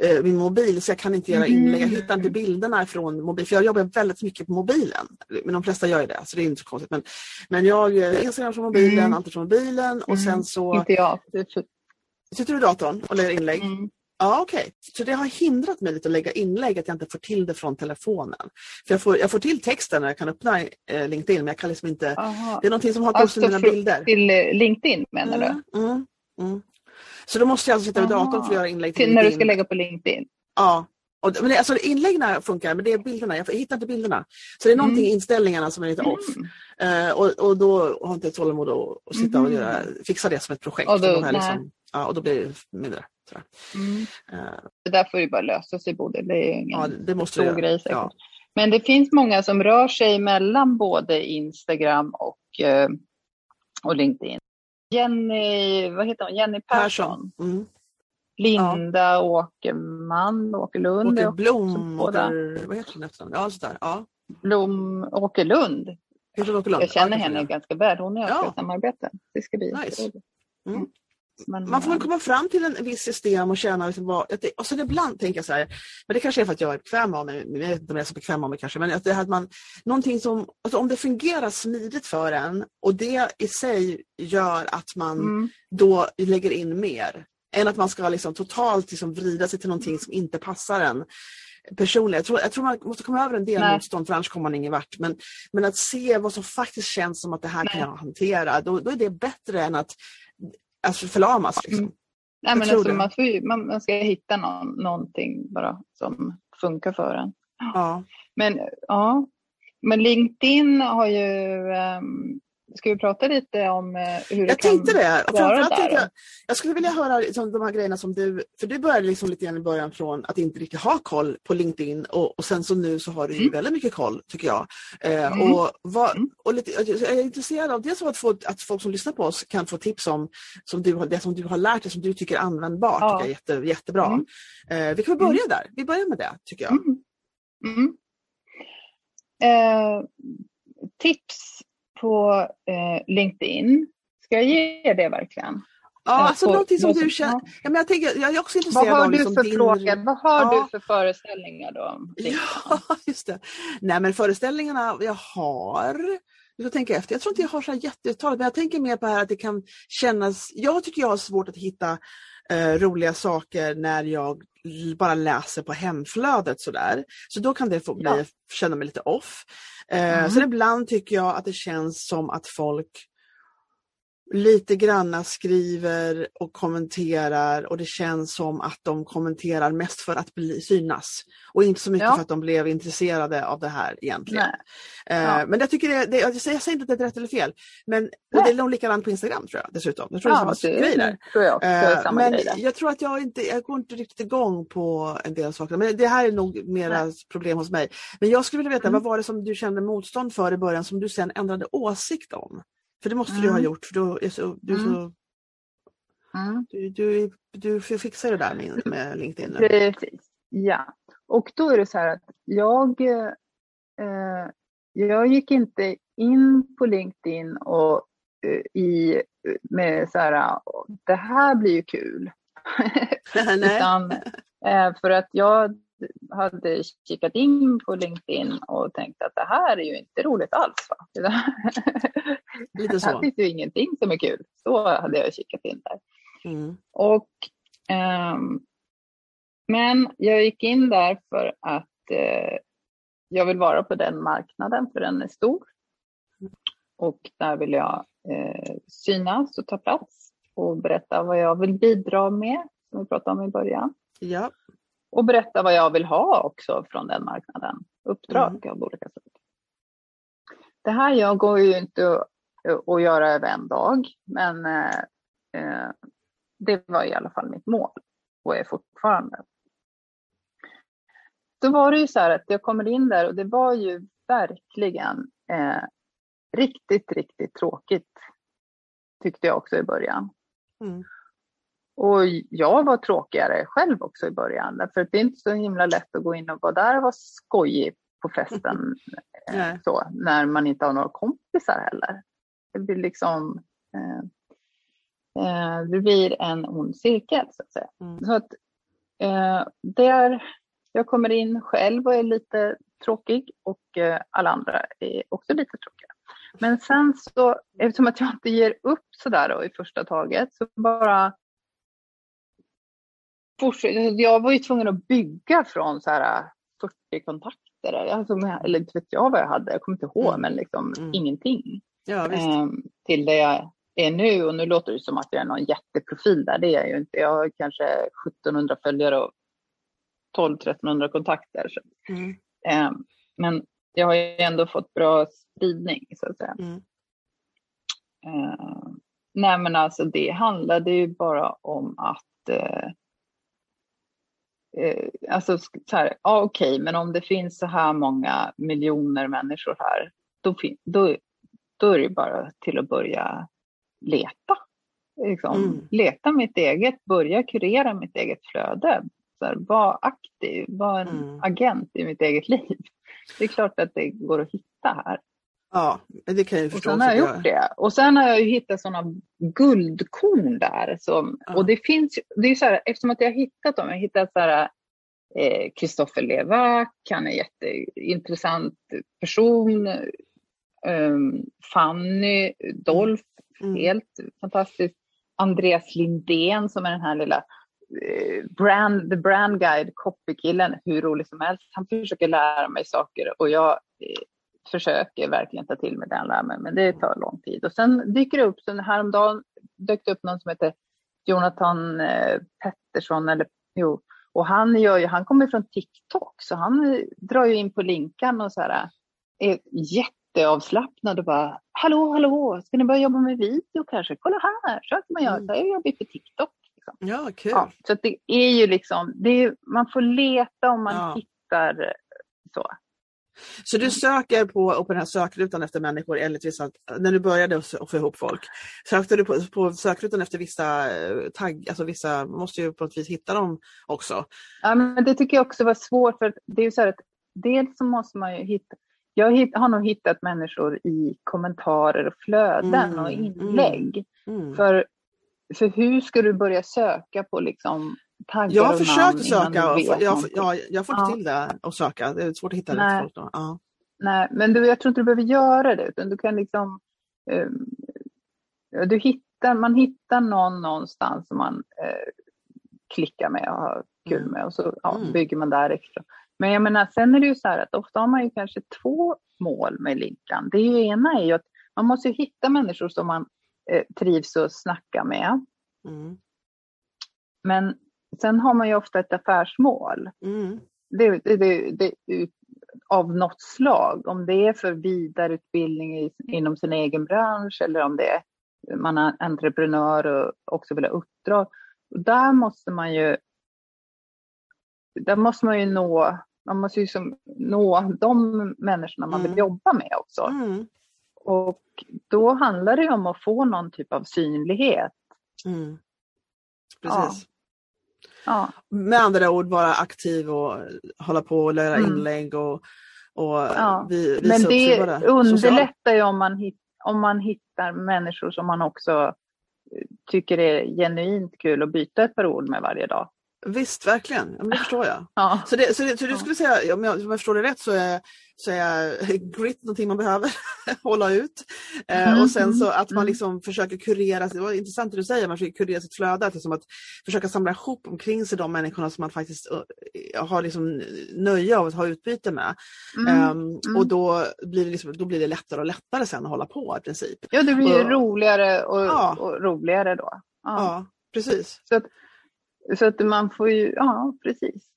eh, min mobil, så jag kan inte göra mm. inlägg. Jag hittar inte bilderna från mobil, för jag jobbar väldigt mycket på mobilen. Men de flesta gör ju det, så det är inte så konstigt. Men, men jag, eh, Instagram från mobilen, mm. allt från mobilen och sen mm. så... Inte jag. Sitter du i datorn och lägger inlägg? Mm. Ja, okej. Okay. Så det har hindrat mig lite att lägga inlägg, att jag inte får till det från telefonen. För jag får, jag får till texten när jag kan öppna eh, LinkedIn, men jag kan liksom inte... Aha. Det är någonting som hakar alltså, upp mina bilder. Till eh, LinkedIn menar mm, du? Mm, mm. Så då måste jag alltså sitta vid datorn för att göra inlägg till, till LinkedIn. När du ska lägga på LinkedIn? Ja. Och, men det, alltså inläggen funkar, men det är bilderna. Jag hittar inte bilderna. Så det är någonting i mm. inställningarna som är lite off. Mm. Uh, och, och då har jag inte tålamod att, att sitta och mm. göra, fixa det som ett projekt. Och då, och liksom, ja, och då blir det mindre. Mm. Uh, det där får ju bara lösa sig Bodil. Det är ingen ja, det måste stor grej säkert. Ja. Men det finns många som rör sig mellan både Instagram och, uh, och LinkedIn. Jenny, vad heter hon? Jenny Persson. Persson. Mm. Linda ja. Åkerman, Åkerlund. Åker, vad heter hon efternamn? Ja, sådär. Ja. Blom Åkerlund. Åkerlund. Jag känner henne ganska väl. Hon och jag ska ja. samarbeta. Det ska bli nice. Mm. Men, man får väl komma fram till en viss system och känna liksom vad, och sen ibland tänker jag så här, men det kanske är för att jag är bekväm av mig, jag vet inte om jag är så bekväm av mig kanske, men att det här man, någonting som, alltså om det fungerar smidigt för en och det i sig gör att man mm. då lägger in mer, än att man ska liksom totalt liksom vrida sig till någonting som inte passar en personligen. Jag tror, jag tror man måste komma över en del Nej. motstånd för annars kommer man ingen vart. Men, men att se vad som faktiskt känns som att det här Nej. kan jag hantera, då, då är det bättre än att alltså, förlamas. Liksom. Mm. Nej, men alltså, man, får ju, man, man, ska hitta någon, någonting bara som funkar för en. Ja. Men, ja. men LinkedIn har ju um, Ska vi prata lite om eh, hur det jag kan tänkte det. vara där? Jag, jag skulle vilja höra liksom, de här grejerna som du, för du började liksom lite grann i början från att inte riktigt ha koll på LinkedIn och, och sen så nu så har du mm. väldigt mycket koll tycker jag. Eh, mm. och, vad, mm. och lite, jag är intresserad av dels att, få, att folk som lyssnar på oss kan få tips om som du, det som du har lärt dig som du tycker är användbart. Ja. Tycker jag är jätte, jättebra. Mm. Eh, vi kan börja mm. där. Vi börjar med det tycker jag. Mm. Eh, tips på eh, LinkedIn. Ska jag ge det verkligen? Ja, alltså på, någonting som du känner. Ja, men jag, tänker, jag är också intresserad vad har av du liksom för din... fråga? Vad har ja. du för föreställningar då? Ja, [LAUGHS] just det. Nej, men föreställningarna jag har jag tänker efter. Jag tror inte jag har så jättetalet, men jag tänker mer på här att det kan kännas... Jag tycker jag har svårt att hitta eh, roliga saker när jag bara läser på hemflödet sådär. Så då kan det få bli, ja. känna mig lite off. Eh, mm. Sen ibland tycker jag att det känns som att folk lite granna skriver och kommenterar och det känns som att de kommenterar mest för att bli, synas och inte så mycket ja. för att de blev intresserade av det här egentligen. Eh, ja. Men jag tycker det, det, jag säger inte att det är rätt eller fel, men det är nog likadant på Instagram tror jag dessutom. Jag tror ja, det är samma grej där. Tror jag, eh, samma men jag tror att jag inte, jag går inte riktigt igång på en del saker, men det här är nog mera Nej. problem hos mig. Men jag skulle vilja veta, mm. vad var det som du kände motstånd för i början som du sen ändrade åsikt om? För det måste mm. du ha mm. gjort, för du är så, du, är mm. så mm. du, du, du fixar det där med, med LinkedIn. Nu. Precis, ja. Och då är det så här att jag, eh, jag gick inte in på LinkedIn och eh, i, med så här, det här blir ju kul. [LAUGHS] Utan, eh, för att jag hade kikat in på LinkedIn och tänkt att det här är ju inte roligt alls. Va? [LAUGHS] Lite så. här finns ju ingenting som är kul. Så hade jag kikat in där. Mm. Och, um, men jag gick in där för att uh, jag vill vara på den marknaden för den är stor. Och där vill jag uh, synas och ta plats och berätta vad jag vill bidra med, som vi pratade om i början. Ja och berätta vad jag vill ha också från den marknaden. Uppdrag mm. av olika sätt. Det här jag går ju inte att göra över en dag, men eh, eh, det var i alla fall mitt mål och är fortfarande. Då var det ju så här att jag kommer in där och det var ju verkligen eh, riktigt, riktigt tråkigt tyckte jag också i början. Mm. Och jag var tråkigare själv också i början, för det är inte så himla lätt att gå in och vara där och vara skojig på festen [LAUGHS] eh, så, när man inte har några kompisar heller. Det blir liksom eh, eh, det blir en ond cirkel så att säga. Mm. Så att, eh, där jag kommer in själv och är lite tråkig och eh, alla andra är också lite tråkiga. Men sen så, eftersom att jag inte ger upp sådär då i första taget, så bara jag var ju tvungen att bygga från så här 40 äh, kontakter. Alltså, eller inte vet jag vad jag hade, jag kommer inte ihåg, mm. men liksom mm. ingenting. Ja, ehm, till det jag är nu. Och nu låter det som att jag är någon jätteprofil där, det är jag ju inte. Jag har kanske 1700 följare och 12-1300 kontakter. Mm. Eh, men jag har ju ändå fått bra spridning så att säga. Mm. Eh, nej men alltså det handlade ju bara om att eh, eh, alltså så här, ja, okej, men om det finns så här många miljoner människor här, då, då, då är det bara till att börja leta. Liksom, mm. Leta mitt eget, börja kurera mitt eget flöde. Så här, var aktiv, var en mm. agent i mitt eget liv. Det är klart att det går att hitta här. Ja, det kan jag förstå. Och sen har jag gjort det. Och sen har jag ju hittat sådana guldkorn där. Som, ja. Och det finns det är så här, eftersom att jag har hittat dem, jag har hittat så här Kristoffer eh, Levac, han är en jätteintressant person. Um, Fanny Dolph, mm. helt fantastiskt. Andreas Lindén som är den här lilla eh, brand, the brand guide, copykillen, hur rolig som helst. Han försöker lära mig saker och jag eh, försöker verkligen ta till mig den lärmen, men det tar lång tid. Och sen dyker det upp, så häromdagen dök det upp någon som heter Jonathan eh, Pettersson, eller jo, och han, gör ju, han kommer från TikTok, så han drar ju in på linkan och så här, är jätteavslappnad och bara Hallå, hallå, ska ni börja jobba med video kanske? Kolla här, så kan man göra. Mm. Så jag jobbar på TikTok. Liksom. Ja, kul. Ja, så det är ju liksom, det är, man får leta om man ja. hittar så. Så du söker på, på den här sökrutan efter människor enligt vissa, när du började att få ihop folk, sökte du på, på sökrutan efter vissa eh, tagg, alltså vissa måste ju på något vis hitta dem också? Ja, men det tycker jag också var svårt för det är ju så här att dels så måste man ju hitta, jag har nog hittat människor i kommentarer och flöden mm, och inlägg. Mm, mm. För, för hur ska du börja söka på liksom taggar Jag har försökt söka, och, jag, jag, jag får inte ja. till det att söka. Det är svårt att hitta rätt folk. Då. Ja. Nej, men du, jag tror inte du behöver göra det, utan du kan liksom um, du hittar, man hittar någon någonstans som man uh, klickar med och har kul mm. med och så ja, mm. bygger man därifrån. Men jag menar, sen är det ju så här att ofta har man ju kanske två mål med Linkan. Det ena är ju att man måste hitta människor som man eh, trivs att snacka med. Mm. Men sen har man ju ofta ett affärsmål. Mm. Det, det, det, av något slag. Om det är för vidareutbildning i, inom sin egen bransch eller om det är man är entreprenör och också vill ha uppdrag. där måste man ju där måste man ju nå, man måste ju som nå de människorna man mm. vill jobba med också. Mm. Och då handlar det om att få någon typ av synlighet. Mm. Precis. Ja. Med andra ord vara aktiv och hålla på och göra mm. inlägg och, och ja. vi, Men det underlättar ju om man, hit, om man hittar människor som man också tycker är genuint kul att byta ett par ord med varje dag. Visst, verkligen. Ja, det förstår jag. Ja. Så, det, så, det, så du skulle säga, om jag, om jag förstår det rätt, så är, så är grit någonting man behöver [LAUGHS] hålla ut. Eh, mm, och sen så att man mm. liksom försöker kurera, det var intressant det du säger, man försöker kurera sitt flöde, att, liksom att försöka samla ihop omkring sig de människorna som man faktiskt uh, har liksom nöje av att ha utbyte med. Mm, um, och då blir, det liksom, då blir det lättare och lättare sen att hålla på i princip. Ja, det blir och, roligare och, ja. och roligare då. Ja, ja precis. Så att, så att man får ju, ja precis.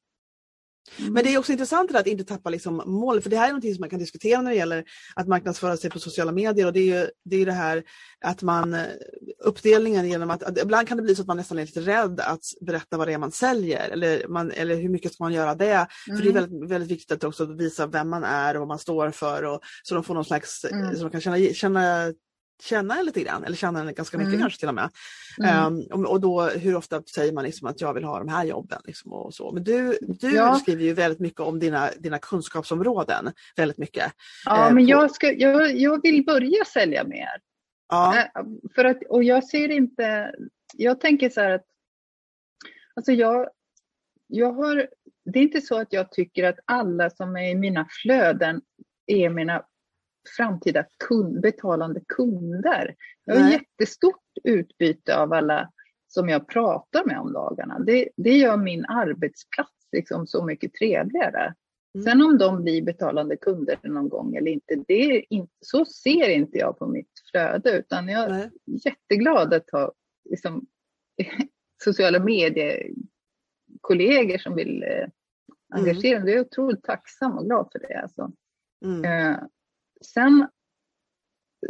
Mm. Men det är också intressant att inte tappa liksom mål, för det här är något som man kan diskutera när det gäller att marknadsföra sig på sociala medier och det är ju det, är det här att man uppdelningen genom att, att, ibland kan det bli så att man nästan är lite rädd att berätta vad det är man säljer eller, man, eller hur mycket ska man göra det? Mm. För det är mm. väldigt, väldigt viktigt att också visa vem man är och vad man står för och så de får någon slags, mm. så de kan känna, känna känna lite grann, eller känna ganska mycket mm. kanske till och med. Mm. Um, och då hur ofta säger man liksom att jag vill ha de här jobben. Liksom och så. Men du, du ja. skriver ju väldigt mycket om dina, dina kunskapsområden. Väldigt mycket. Ja, uh, men på... jag, ska, jag, jag vill börja sälja mer. Ja. Uh, för att, och jag ser inte, jag tänker så här att alltså jag, jag har, det är inte så att jag tycker att alla som är i mina flöden är mina framtida kund, betalande kunder. Jag har jättestort utbyte av alla som jag pratar med om dagarna. Det, det gör min arbetsplats liksom så mycket trevligare. Mm. Sen om de blir betalande kunder någon gång eller inte, det är inte, så ser inte jag på mitt flöde utan jag är Nej. jätteglad att ha liksom, [LAUGHS] sociala mediekollegor som vill eh, engagerade. Mm. Jag är otroligt tacksam och glad för det. Alltså. Mm. Eh, sen,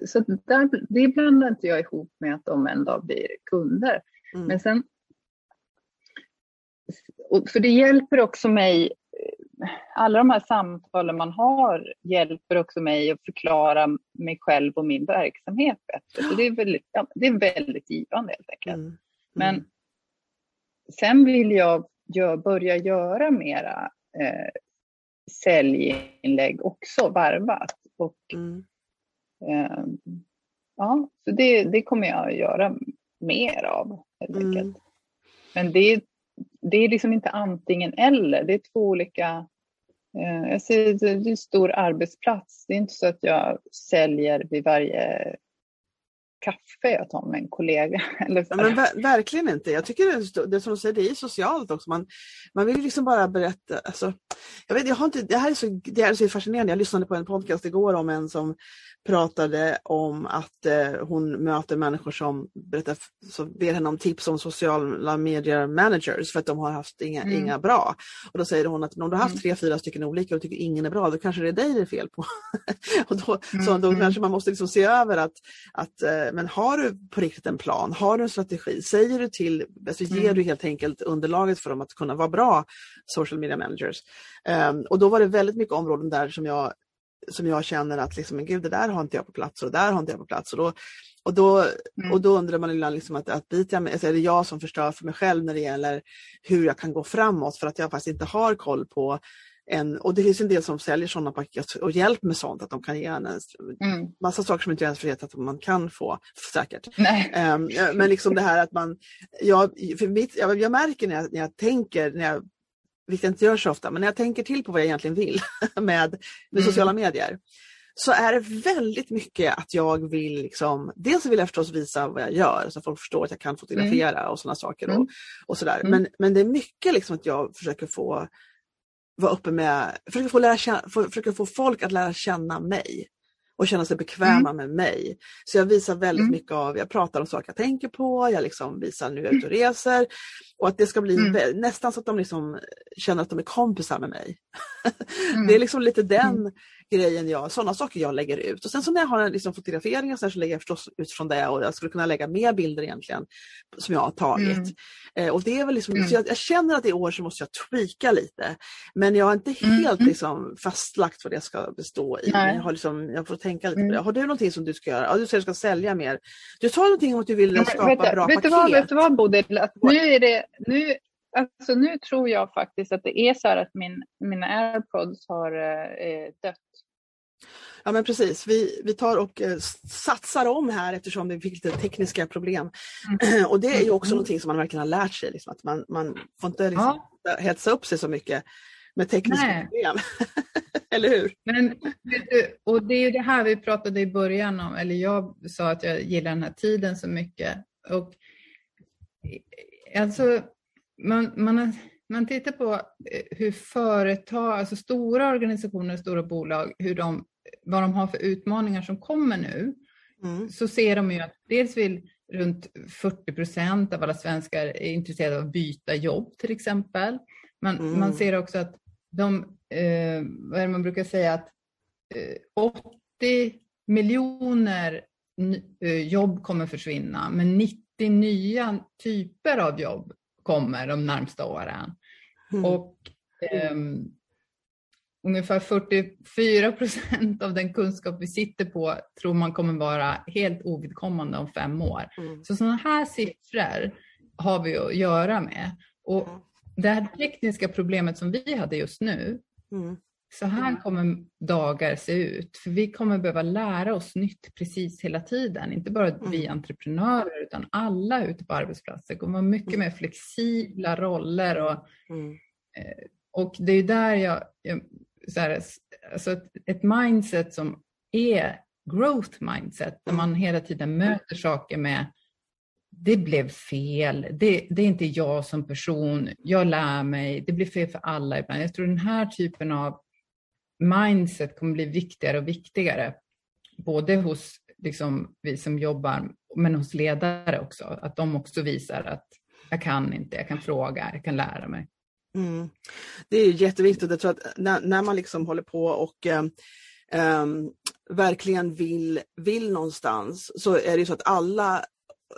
så där, det blandar inte jag ihop med att de en dag blir kunder. Mm. Men sen, för det hjälper också mig alla de här samtalen man har hjälper också mig att förklara mig själv och min verksamhet bättre. Så det, är väldigt, ja, det är väldigt givande helt enkelt. Mm. Mm. Men sen vill jag gör, börja göra mera eh, säljinlägg också varvat. Och, mm. eh, ja, så det, det kommer jag att göra mer av helt mm. enkelt. Men det, det är liksom inte antingen eller, det är två olika Eh, jag ser det är en stor arbetsplats. Det är inte så att jag säljer vid varje kaffe jag tar med en kollega. [LAUGHS] Eller ja, men ver verkligen inte. Jag tycker det, det som du säger, det är socialt också. Man, man vill liksom bara berätta. Alltså, jag vet, jag har inte, det, här är så, det här är så fascinerande. Jag lyssnade på en podcast igår om en som pratade om att eh, hon möter människor som berättar, som ber henne om tips om sociala medier managers för att de har haft inga, mm. inga bra. Och då säger hon att om du har haft mm. tre, fyra stycken olika och tycker ingen är bra, då kanske det är dig det är fel på. [LAUGHS] och då, mm. så då mm. kanske man måste liksom se över att, att eh, men har du på riktigt en plan, har du en strategi, säger du till, alltså ger mm. du helt enkelt underlaget för dem att kunna vara bra social media managers. Um, och då var det väldigt mycket områden där som jag som jag känner att liksom, men gud, det där har inte jag på plats och det där har inte jag på plats. Och då, och då, mm. och då undrar man ibland liksom att, att biter jag alltså är det jag som förstör för mig själv när det gäller hur jag kan gå framåt för att jag faktiskt inte har koll på en, och det finns en del som säljer sådana paket och hjälp med sånt, att de kan ge en mm. massa saker som inte ens vet att man kan få säkert. Um, men liksom det här att man, jag, för mitt, jag, jag märker när jag, när jag tänker, när jag vilket jag inte gör så ofta, men när jag tänker till på vad jag egentligen vill [LAUGHS] med, med mm. sociala medier så är det väldigt mycket att jag vill, liksom, dels vill jag förstås visa vad jag gör så att folk förstår att jag kan fotografera mm. och sådana saker. Och, mm. och sådär. Mm. Men, men det är mycket liksom att jag försöker få vara uppe med, försöker få, lära känna, försöker få folk att lära känna mig och känna sig bekväma mm. med mig. Så jag visar väldigt mm. mycket av, jag pratar om saker jag tänker på, jag liksom visar nu jag är ute och reser. Och att det ska bli mm. nästan så att de liksom känner att de är kompisar med mig. [LAUGHS] det är liksom lite den mm grejen jag, sådana saker jag lägger ut. Och sen så när jag har en liksom, fotografering så, så lägger jag förstås utifrån det och jag skulle kunna lägga mer bilder egentligen som jag har tagit. Mm. Eh, och det är väl liksom, mm. jag, jag, känner att i år så måste jag tweaka lite. Men jag har inte mm. helt mm. liksom, fastlagt vad det ska bestå i. Jag, har liksom, jag får tänka lite på det. Mm. Har du någonting som du ska göra? Ja, du säger att du ska sälja mer. Du sa någonting om att du vill skapa vet, bra vet paket. Du vad, vet du vad Bodil? Nu är det, nu, Alltså nu tror jag faktiskt att det är så här att min, mina airpods har eh, dött. Ja men precis, vi, vi tar och eh, satsar om här eftersom vi fick lite tekniska problem. Mm. [CLEARS THROAT] och det är ju också mm. någonting som man verkligen har lärt sig, liksom, att man, man får inte liksom, ja. hetsa upp sig så mycket med tekniska Nej. problem. [LAUGHS] eller hur? Men, och det är ju det här vi pratade i början om, eller jag sa att jag gillar den här tiden så mycket. Och, alltså, man, man, man tittar på eh, hur företag, alltså stora organisationer, stora bolag, hur de vad de har för utmaningar som kommer nu, mm. så ser de ju att dels vill runt 40 procent av alla svenskar är intresserade av att byta jobb till exempel. Man, mm. man ser också att de, eh, vad är det man brukar säga, att eh, 80 miljoner eh, jobb kommer försvinna, men 90 nya typer av jobb kommer de närmsta åren. Mm. Och um, ungefär 44 procent av den kunskap vi sitter på tror man kommer vara helt ovidkommande om fem år. Mm. Så sådana här siffror har vi att göra med. Och det här tekniska problemet som vi hade just nu, mm. Så här mm. kommer dagar se ut. För vi kommer behöva lära oss nytt precis hela tiden. Inte bara mm. vi entreprenörer utan alla ute på arbetsplatser. Kommer vara mycket mm. mer flexibla roller. Och, eh, och det är där jag, jag så här, alltså ett, ett mindset som är growth mindset, där man hela tiden möter saker med det blev fel, det, det, är inte jag som person, jag lär mig, det blir fel för alla ibland. Jag tror den här typen av mindset kommer bli viktigare och viktigare, både hos liksom, vi som jobbar, men hos ledare också, att de också visar att jag kan inte, jag kan fråga, jag kan lära mig. Mm. Det är jätteviktigt. Jag tror att när, när man liksom håller på och um, verkligen vill, vill någonstans så är det så att alla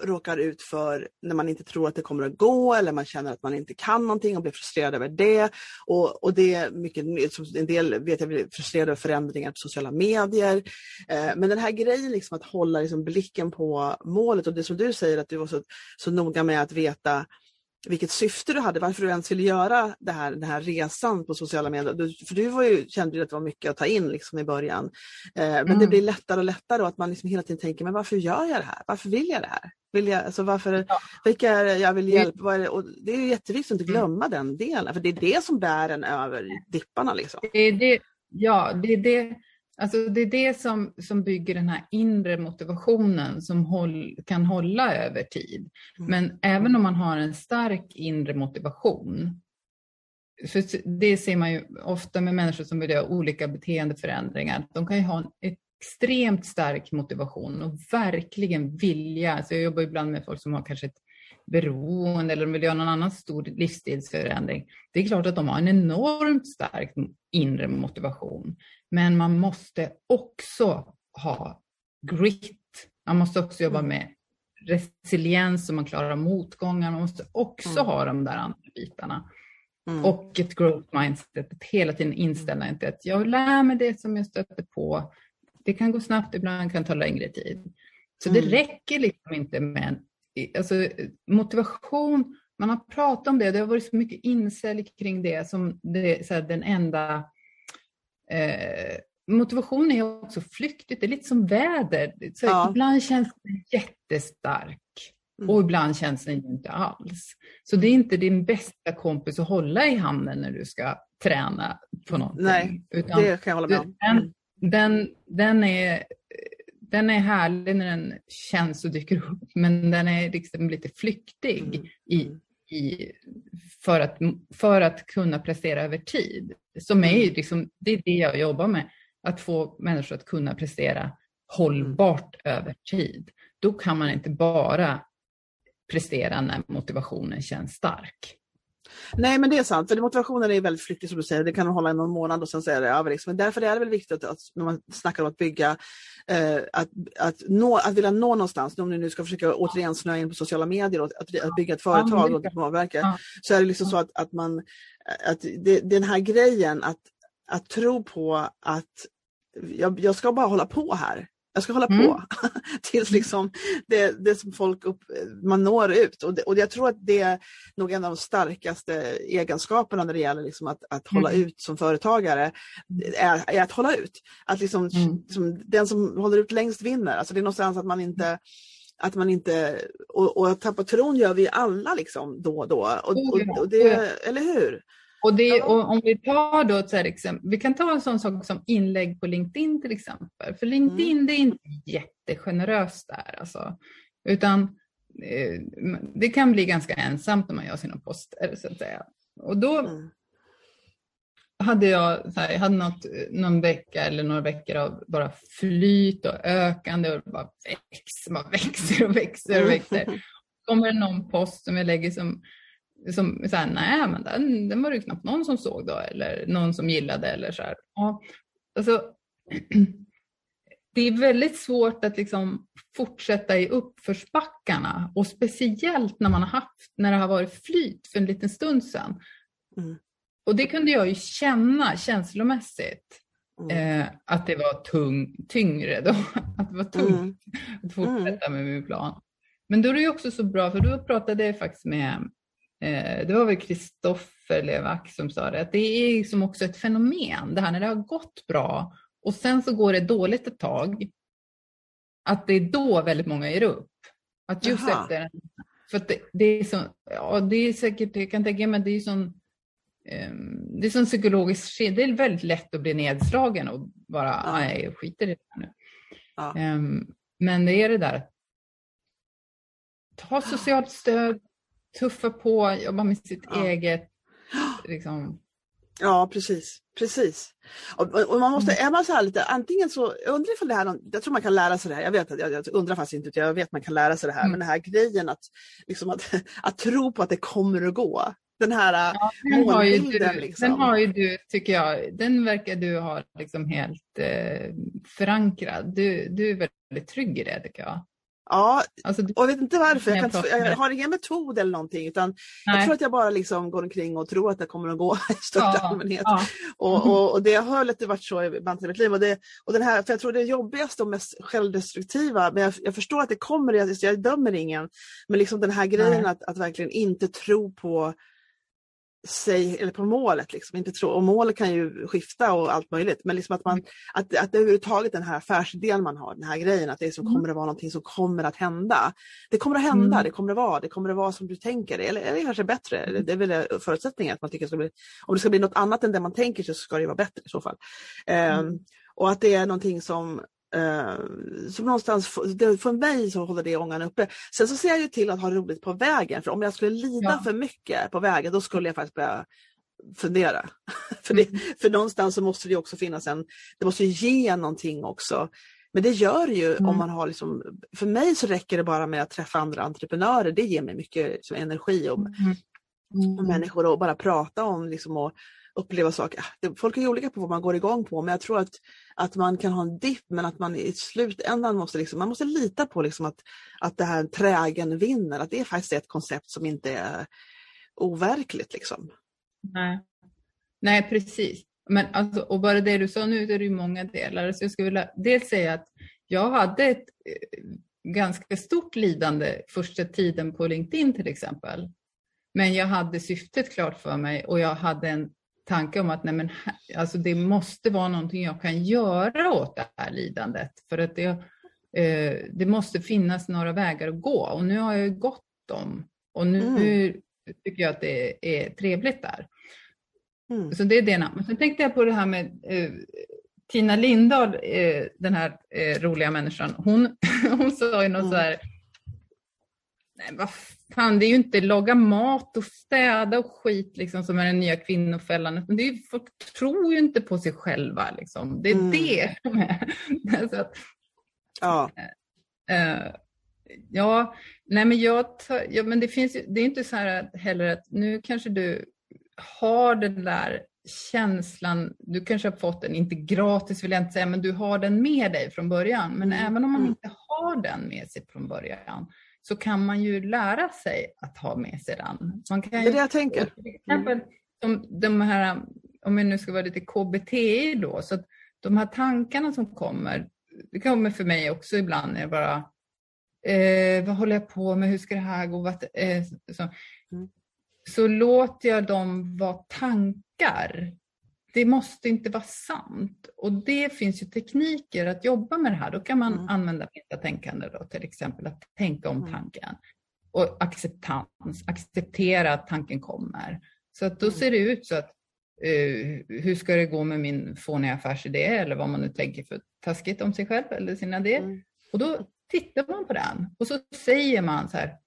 råkar ut för när man inte tror att det kommer att gå eller man känner att man inte kan någonting och blir frustrerad över det. Och, och det är mycket, en del vet jag blir frustrerade över förändringar på sociala medier. Eh, men den här grejen liksom att hålla liksom blicken på målet och det som du säger att du var så, så noga med att veta vilket syfte du hade, varför du ens ville göra det här, den här resan på sociala medier. Du, för du var ju, kände ju att det var mycket att ta in liksom i början. Eh, men mm. det blir lättare och lättare och att man liksom hela tiden tänker, men varför gör jag det här? Varför vill jag det här? Vill jag, alltså varför, ja. Vilka är det jag vill hjälpa? Det? Och det är jätteviktigt att inte mm. glömma mm. den delen, för det är det som bär en över dipparna. Liksom. Det är det, ja, det är det Alltså det är det som, som bygger den här inre motivationen som håll, kan hålla över tid. Mm. Men även om man har en stark inre motivation, för det ser man ju ofta med människor som vill göra olika beteendeförändringar, de kan ju ha en extremt stark motivation och verkligen vilja. Alltså jag jobbar ibland med folk som har kanske ett beroende eller de vill göra någon annan stor livsstilsförändring. Det är klart att de har en enormt stark inre motivation. Men man måste också ha grit. Man måste också jobba mm. med resiliens så man klarar av motgångar. Man måste också mm. ha de där andra bitarna. Mm. Och ett growth mindset, att hela tiden inställa inte att jag lär mig det som jag stöter på. Det kan gå snabbt, ibland kan ta längre tid. Så mm. det räcker liksom inte med en, alltså, motivation. Man har pratat om det, det har varit så mycket incel kring det som det, så här, den enda motivation är också flyktigt, det är lite som väder. Så ja. Ibland känns den jättestark mm. och ibland känns den inte alls. Så det är inte din bästa kompis att hålla i handen när du ska träna på någonting. Nej, Utan det kan jag hålla med om. Den, mm. den, den, är, den är härlig när den känns och dyker upp, men den är liksom lite flyktig mm. i, mm. I, för, att, för att kunna prestera över tid som är mm. liksom, det är det jag jobbar med. Att få människor att kunna prestera hållbart mm. över tid. Då kan man inte bara prestera när motivationen känns stark. Nej men det är sant, för motivationen är väldigt flyktig som du säger, det kan hålla i någon månad och sen är det över. Liksom. Men därför är det väl viktigt att, när man snackar om att bygga, eh, att, att, nå, att vilja nå någonstans, om ni nu ska försöka återigen snöa in på sociala medier och att, att bygga ett företag och påverka, ja. så är det liksom så att, att man, att det, den här grejen att, att tro på att jag, jag ska bara hålla på här. Jag ska hålla mm. på [LAUGHS] tills liksom det, det som folk upp, man når ut. Och, det, och jag tror att det är nog en av de starkaste egenskaperna när det gäller liksom att, att hålla mm. ut som företagare. Är, är, att hålla ut. Att liksom, mm. som, den som håller ut längst vinner. Alltså det är någonstans att man inte att man inte, och, och tappa tron gör vi alla liksom då och då. Och, och, och det, eller hur? Och, det, och om vi tar då ett exempel, vi kan ta en sån sak som inlägg på LinkedIn till exempel. För LinkedIn mm. det är inte jättegeneröst där alltså. Utan eh, det kan bli ganska ensamt när man gör sina poster så att säga. Och då mm. hade jag, så här, jag hade något, någon vecka eller några veckor av bara flyt och ökande och bara växer, bara växer och växer och växer. Mm. Kommer det någon post som jag lägger som som så här, nej men den, den var det knappt någon som såg då eller någon som gillade eller så här. Ja, alltså, [CLEARS THROAT] det är väldigt svårt att liksom fortsätta i uppförsbackarna och speciellt när man har haft, när det har varit flyt för en liten stund sedan. Mm. Och det kunde jag ju känna känslomässigt. Mm. Eh, att det var tung, tyngre då. [LAUGHS] Att det var tungt mm. att fortsätta mm. med min plan. Men då är det ju också så bra, för då pratade jag faktiskt med det var väl Kristoffer Levack som sa det, att det är liksom också ett fenomen, det här när det har gått bra och sen så går det dåligt ett tag, att det är då väldigt många ger upp. Att just Jaha. efter, för det, det, är så, ja det är säkert, jag kan tänka mig, det är sån um, det är sån psykologisk det är väldigt lätt att bli nedslagen och bara, ja. nej, jag skiter i det nu. Ja. Um, men det är det där, ta socialt stöd, tuffa på, jobba med sitt ja. eget. [GASPS] Liksom. Ja, precis. Precis. Och, och, man måste, mm. är man så här lite, antingen så, jag undrar ifall det här, jag tror man kan lära sig det här, jag vet jag, jag undrar faktiskt inte, jag vet man kan lära sig det här, mm. men den här grejen att, liksom att, [LAUGHS] att tro på att det kommer att gå. Den här ja, den målbilden. Har du, liksom. Den har ju du, tycker jag, den verkar du ha liksom helt eh, förankrad. Du, du är väldigt trygg i det tycker jag. Ja, alltså, och jag vet inte varför. Jag, kan, jag, har ingen metod eller någonting utan Nej. jag tror att jag bara liksom går omkring och tror att det kommer att gå [LAUGHS] i största ja, allmänhet. Ja. Och, och, och, det har lite varit så i mitt liv. Och, det, och den här, för jag tror det jobbigaste och mest självdestruktiva, men jag, jag förstår att det kommer, jag, jag dömer ingen, men liksom den här grejen att, att verkligen inte tro på sig, eller på målet. Liksom. Inte tro, och målet kan ju skifta och allt möjligt, men liksom att, man, att, att det överhuvudtaget den här affärsidén man har, den här grejen, att det som mm. kommer att vara någonting som kommer att hända. Det kommer att hända, mm. det kommer att vara, det kommer att vara som du tänker eller, eller kanske bättre. Mm. Det är väl förutsättningen att man tycker att det ska bli, om det ska bli något annat än det man tänker sig så ska det vara bättre i så fall. Um, och att det är någonting som Uh, som någonstans, för mig så håller det ångan uppe. Sen så ser jag ju till att ha roligt på vägen, för om jag skulle lida ja. för mycket på vägen då skulle jag faktiskt börja fundera. [LAUGHS] för, det, mm. för någonstans så måste det också finnas en, det måste ge någonting också. Men det gör ju mm. om man har liksom, för mig så räcker det bara med att träffa andra entreprenörer, det ger mig mycket liksom, energi och, mm. Mm. och människor och bara prata om liksom, och, uppleva saker. Ah, folk är olika på vad man går igång på men jag tror att, att man kan ha en dipp men att man i slutändan måste, liksom, man måste lita på liksom att, att det här trägen vinner, att det är faktiskt ett koncept som inte är overkligt. Liksom. Nej. Nej, precis. Men alltså, och bara det du sa nu, det är ju många delar. Så jag skulle vilja dels säga att jag hade ett eh, ganska stort lidande första tiden på LinkedIn till exempel. Men jag hade syftet klart för mig och jag hade en tanke om att nej men, alltså det måste vara någonting jag kan göra åt det här lidandet. För att det, eh, det måste finnas några vägar att gå och nu har jag gått dem. Och nu, mm. tycker jag att det är trevligt där. Mm. Så det är det ena. Men sen tänkte jag på det här med eh, Tina Lindahl, eh, den här eh, roliga människan, hon, [LAUGHS] hon sa ju något mm. så här, nej vad fan, det är ju inte laga mat och städa och skit liksom som är den nya kvinnofällan. Det är, folk tror ju inte på sig själva. Liksom. Det är mm. det som är... [LAUGHS] Att, ja. Äh, ja, nej men jag tar, ja, men det finns det är inte så här heller att nu kanske du har den där känslan, du kanske har fått den, inte gratis vill jag inte säga, men du har den med dig från början. Men mm. även om man mm. inte har den med sig från början så kan man ju lära sig att ha med sig den. Man kan det är det jag tänker. Till exempel, som de här, om vi nu ska vara lite KBT då, så de här tankarna som kommer, det kommer för mig också ibland när jag bara, eh, vad håller jag på med, hur ska det här gå? Vad, eh, så, mm. så låter jag dem vara tankar det måste inte vara sant. Och det finns ju tekniker att jobba med det här. Då kan man mm. använda metatänkande då, till exempel att tänka om mm. tanken. Och acceptans, acceptera att tanken kommer. Så att då mm. ser det ut så att uh, hur ska det gå med min fåniga affärsidé eller vad man nu tänker för taskigt om sig själv eller sin idé. Mm. Och då tittar man på den och så säger man så här,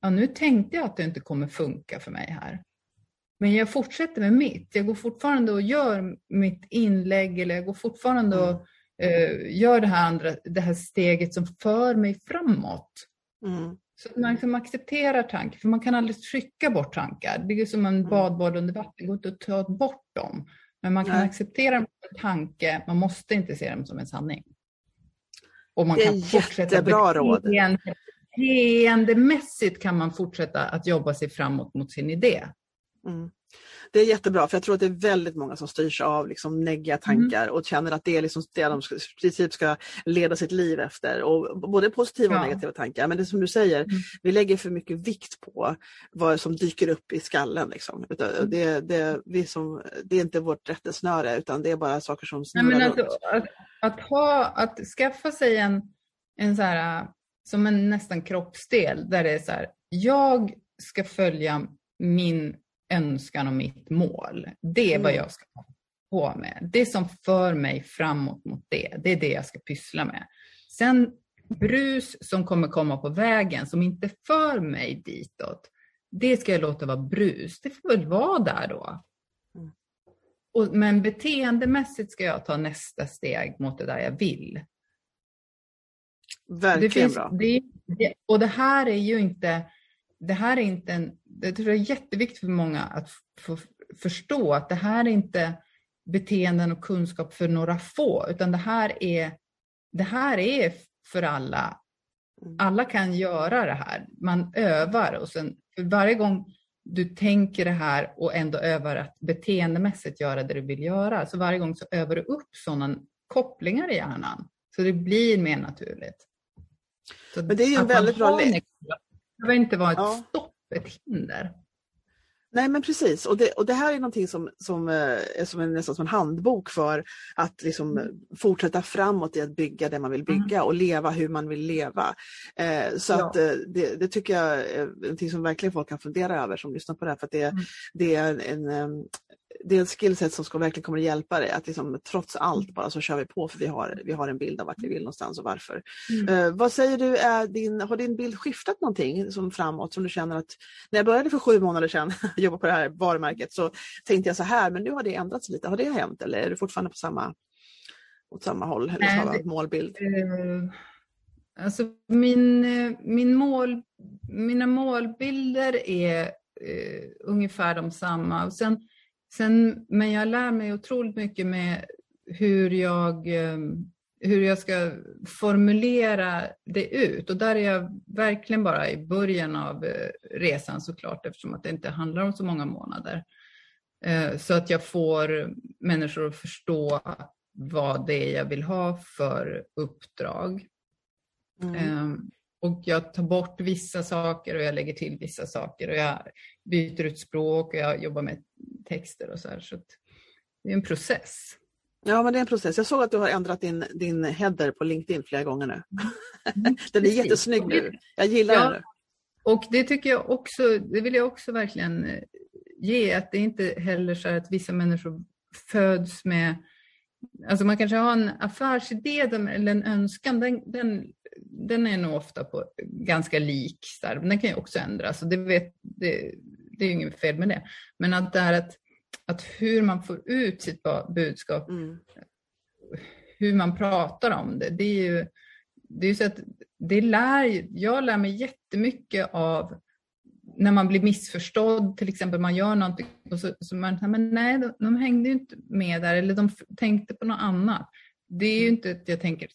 ja nu tänkte jag att det inte kommer funka för mig här. Men jag fortsätter med mitt. Jag går fortfarande och gör mitt inlägg eller jag går fortfarande mm. och uh, gör det här, andra, det här steget som för mig framåt. Mm. Så att man liksom accepterar tankar, för man kan aldrig trycka bort tankar. Det är som en mm. badbad under vatten, det går inte att ta bort dem. Men man kan Nej. acceptera dem som en tanke, man måste inte se dem som en sanning. Och man det är kan fortsätta jättebra råd. Beteendemässigt kan man fortsätta att jobba sig framåt mot sin idé. Mm. Det är jättebra för jag tror att det är väldigt många som styrs av liksom negativa tankar mm. och känner att det är liksom det de i princip ska leda sitt liv efter. Och både positiva och negativa tankar. Men det som du säger, mm. vi lägger för mycket vikt på vad som dyker upp i skallen. Liksom. Mm. Det, det, vi som, det är inte vårt rättesnöre utan det är bara saker som snurrar Nej. Att, att, att, ha, att skaffa sig en, en så här, som en nästan kroppsdel där det är så här, jag ska följa min önskan och mitt mål. Det är vad mm. jag ska på med. Det som för mig framåt mot det, det är det jag ska pyssla med. Sen brus som kommer komma på vägen som inte för mig ditåt, det ska jag låta vara brus. Det får väl vara där då. Mm. Och, men beteendemässigt ska jag ta nästa steg mot det där jag vill. Verkligen det finns, bra. Det, det, och det här är ju inte det här är inte en, det tror jag är jätteviktigt för många att få förstå att det här är inte beteenden och kunskap för några få, utan det här är, det här är för alla. Mm. Alla kan göra det här. Man övar och sen för varje gång du tänker det här och ändå övar att beteendemässigt göra det du vill göra, så varje gång så övar du upp sådana kopplingar i hjärnan. Så det blir mer naturligt. Så Men det är ju en väldigt bra lek. Det behöver inte vara ett ja. stopp, ett hinder. Nej men precis och det, och det här är någonting som, som eh, är som en, nästan som en handbok för att liksom mm. fortsätta framåt i att bygga det man vill bygga mm. och leva hur man vill leva. Eh, så ja. att eh, det, det, tycker jag är någonting som verkligen folk kan fundera över som lyssnar på det här för det, mm. det är en, en, det är ett skillset som ska verkligen kommer att hjälpa dig att liksom, trots allt bara så kör vi på för vi har, vi har en bild av vart vi vill någonstans och varför. Mm. Uh, vad säger du, är din, har din bild skiftat någonting som framåt som du känner att när jag började för sju månader sedan [LAUGHS] jobba på det här varumärket så tänkte jag så här men nu har det ändrats lite. Har det hänt eller är du fortfarande på samma, åt samma håll eller samma målbild? Uh, alltså min, eh, min mål, mina målbilder är uh, ungefär de samma. Och sen, Sen, men jag lär mig otroligt mycket med hur jag, ehm, hur jag ska formulera det ut. Och där är jag verkligen bara i början av eh, resan såklart eftersom att det inte handlar om så många månader. Eh, så att jag får människor att förstå vad det är jag vill ha för uppdrag. Mm. Och jag tar bort vissa saker och jag lägger till vissa saker och jag byter ut språk och jag jobbar med texter och så här. Så det är en process. Ja, men det är en process. Jag såg att du har ändrat din, din header på LinkedIn flera gånger nu. Mm. [LAUGHS] den är jättesnygg nu. Jag gillar ja, den. Och det tycker jag också, det vill jag också verkligen eh, ge, att det inte heller så att vissa människor föds med Alltså man kanske har en affärsidé eller en önskan, den, den, den är nog ofta på ganska lik, där. den kan ju också ändras. det, vet, det, det är inget fel med det. Men att det är att, att hur man får ut sitt budskap, mm. hur man pratar om det, det är ju det är så att det lär, jag lär mig jättemycket av när man blir missförstådd, till exempel man gör någonting och så, så man men nej, de, de hängde ju inte med där eller de tänkte på något annat. Det är ju mm. inte att jag tänker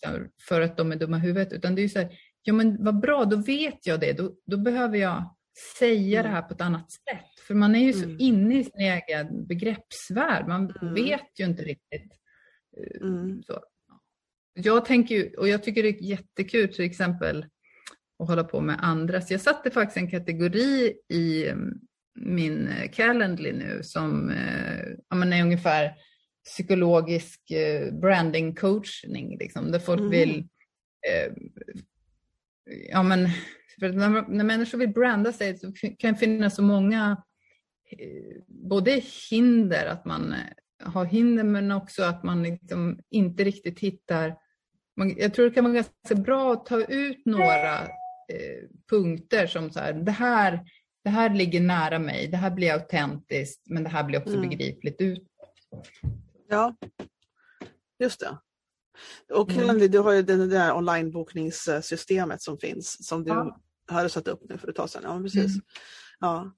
för att de är dumma i huvudet, utan det är ju så här, ja men vad bra, då vet jag det, då, då behöver jag säga mm. det här på ett annat sätt. För man är ju så mm. inne i sin egen begreppsvärld, man mm. vet ju inte riktigt. Eh, mm. Så. Jag tänker ju, och jag tycker det är jättekul till exempel att hålla på med andra. Så jag satte faktiskt en kategori i mm, min Calendly nu som eh, ja, är ungefär psykologisk eh, branding coachning, liksom, där folk mm. vill eh, ja, men, när, när människor vill branda sig så kan det finnas så många eh, både hinder, att man eh, har hinder men också att man liksom inte riktigt hittar man, jag tror det kan vara ganska bra att ta ut några eh, punkter som så här, det här, det här ligger nära mig, det här blir autentiskt, men det här blir också mm. begripligt ut. Ja, just det. Och mm. du har ju det där onlinebokningssystemet som finns som du ja. hade satt upp nu för ett tag sedan. Ja, precis. Mm. Ja.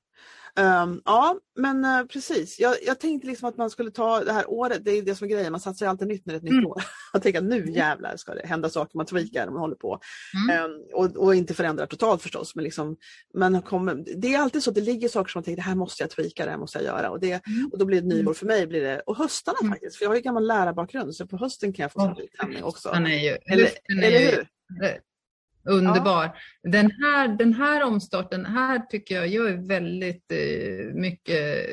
Um, ja, men uh, precis. Jag, jag, tänkte liksom att man skulle ta det här året, det är det som är grejen, man satsar ju alltid nytt när det är ett nytt mm. år. [LAUGHS] Jag tänker att nu mm. jävlar ska det hända saker, man tweakar, man håller på. Mm. Um, och, och, inte förändrar totalt förstås, men liksom, man kommer, det är alltid så att det ligger saker som man tänker, det här måste jag tweaka, det här måste jag göra. Och, det, mm. och då blir det nyår för mig, blir det, och höstarna mm. faktiskt, för jag har ju gammal lärarbakgrund, så på hösten kan jag få oh, samling också. Är ju, eller, eller hur? Underbar. Ja. Den, här, den här omstarten, här tycker jag, jag är väldigt eh, mycket,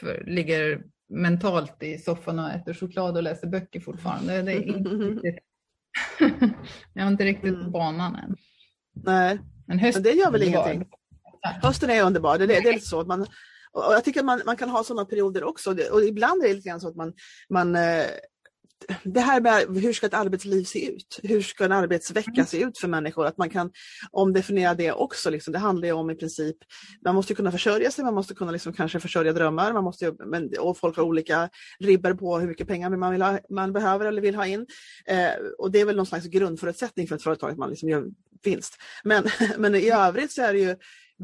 för, ligger mentalt i soffan och äter choklad och läser böcker fortfarande. Det är inte [LAUGHS] riktigt, [LAUGHS] jag har inte riktigt mm. banan än. Nej, men, men det gör väl ingenting. Hösten är underbar, det, det, det är lite så att man och jag tycker att man, man kan ha sådana perioder också. Och ibland är det lite grann så att man, man eh, det här med hur ska ett arbetsliv se ut? Hur ska en arbetsvecka mm. se ut för människor? Att man kan omdefiniera det också. Liksom. Det handlar ju om i princip, man måste kunna försörja sig, man måste kunna liksom kanske försörja drömmar, man måste, och folk har olika ribbor på hur mycket pengar man, vill ha, man behöver eller vill ha in. Eh, och det är väl någon slags grundförutsättning för ett företag att man liksom gör vinst. Men, [LAUGHS] men i övrigt så är det ju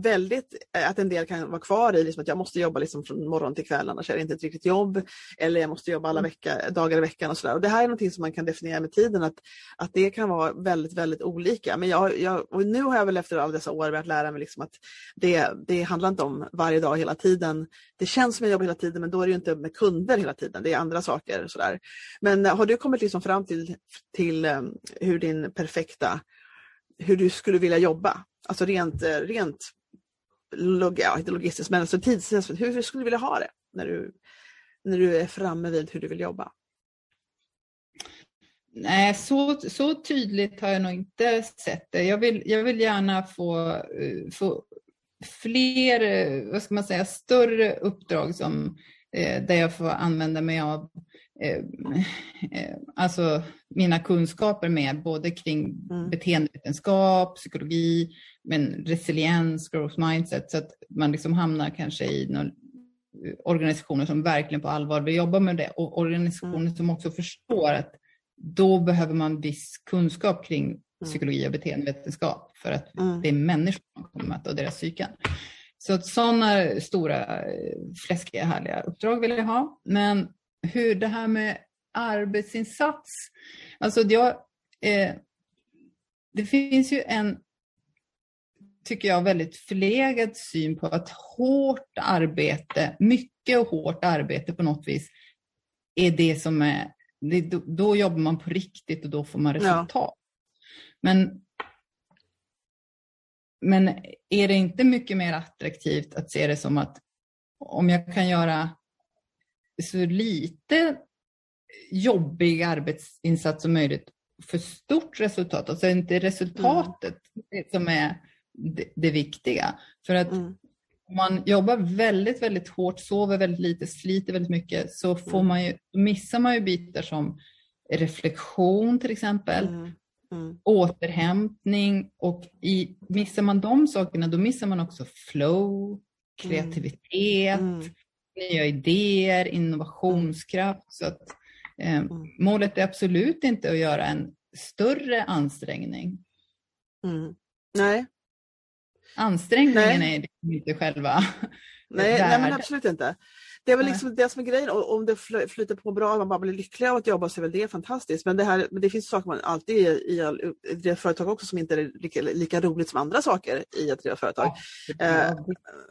väldigt, att en del kan vara kvar i liksom att jag måste jobba liksom från morgon till kväll annars är det inte ett riktigt jobb. Eller jag måste jobba alla mm. vecka, dagar i veckan och sådär. Och det här är någonting som man kan definiera med tiden att, att det kan vara väldigt, väldigt olika. Men jag, jag, och nu har jag väl efter alla dessa år börjat lära mig liksom att det, det handlar inte om varje dag hela tiden. Det känns som jag jobbar hela tiden men då är det inte med kunder hela tiden. Det är andra saker. Sådär. Men har du kommit liksom fram till, till um, hur din perfekta hur du skulle vilja jobba? Alltså rent, eh, rent log, ja, inte logistiskt, men alltså tidsmässigt. Hur, skulle du vilja ha det när du, när du är framme vid hur du vill jobba? Nej, så, så tydligt har jag nog inte sett det. Jag vill, jag vill gärna få, eh, få fler, eh, vad ska man säga, större uppdrag som, eh, där jag får använda mig av alltså mina kunskaper med både kring mm. beteendevetenskap, psykologi, men resiliens, growth mindset, så att man liksom hamnar kanske i någon, organisationer som verkligen på allvar vill jobba med det och organisationer mm. som också förstår att då behöver man viss kunskap kring mm. psykologi och beteendevetenskap för att mm. det är människor som kommer möta och deras psyken. Så sådana stora, eh, fläskiga, härliga uppdrag vill jag ha. Men hur det här med arbetsinsats, alltså jag, eh, det finns ju en, tycker jag, väldigt förlegad syn på att hårt arbete, mycket och hårt arbete på något vis, är det som är, det, då, då, jobbar man på riktigt och då får man resultat. Ja. Men, men är det inte mycket mer attraktivt att se det som att om jag kan göra så lite jobbig arbetsinsats som möjligt för stort resultat. Alltså inte resultatet mm. som är det, det, viktiga. För att mm. om man jobbar väldigt, väldigt hårt, sover väldigt lite, sliter väldigt mycket så får mm. man ju, missar man ju bitar som reflektion till exempel, mm. Mm. återhämtning och i, missar man de sakerna då missar man också flow, kreativitet, mm nya idéer, innovationskraft. Så att, eh, mm. målet är absolut inte att göra en större ansträngning. Mm. Nej. Ansträngningen nej. är liksom inte själva [LAUGHS] nej, nej, men absolut inte. Det är väl liksom det som är grejen. Om det flyter på bra och man bara blir lycklig av att jobba så är väl det fantastiskt. Men det, här, det finns saker man alltid i, i, i driva företag också som inte är lika, lika roligt som andra saker i att driva företag. Ja, eh,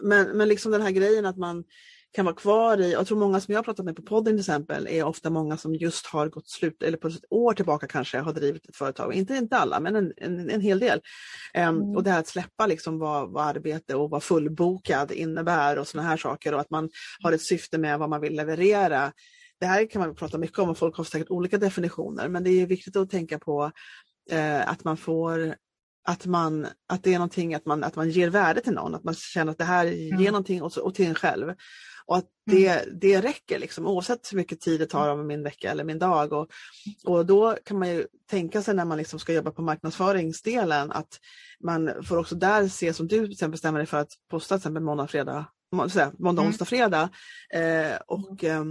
men, men liksom den här grejen att man kan vara kvar i, jag tror många som jag pratat med på podden till exempel är ofta många som just har gått slut, eller på ett år tillbaka kanske har drivit ett företag. Inte, inte alla, men en, en, en hel del. Um, mm. Och det här att släppa liksom vad, vad arbete och vad fullbokad innebär och sådana här saker och att man har ett syfte med vad man vill leverera. Det här kan man prata mycket om och folk har säkert olika definitioner men det är viktigt att tänka på eh, att man får att, man, att det är någonting att man, att man ger värde till någon, att man känner att det här ger mm. någonting och, och till en själv. Och att det, mm. det räcker liksom, oavsett hur mycket tid det tar av min vecka eller min dag. Och, och då kan man ju tänka sig när man liksom ska jobba på marknadsföringsdelen att man får också där se som du till bestämmer dig för att posta till exempel måndag, fredag, måndag, mm. onsdag, fredag. Eh, och, eh,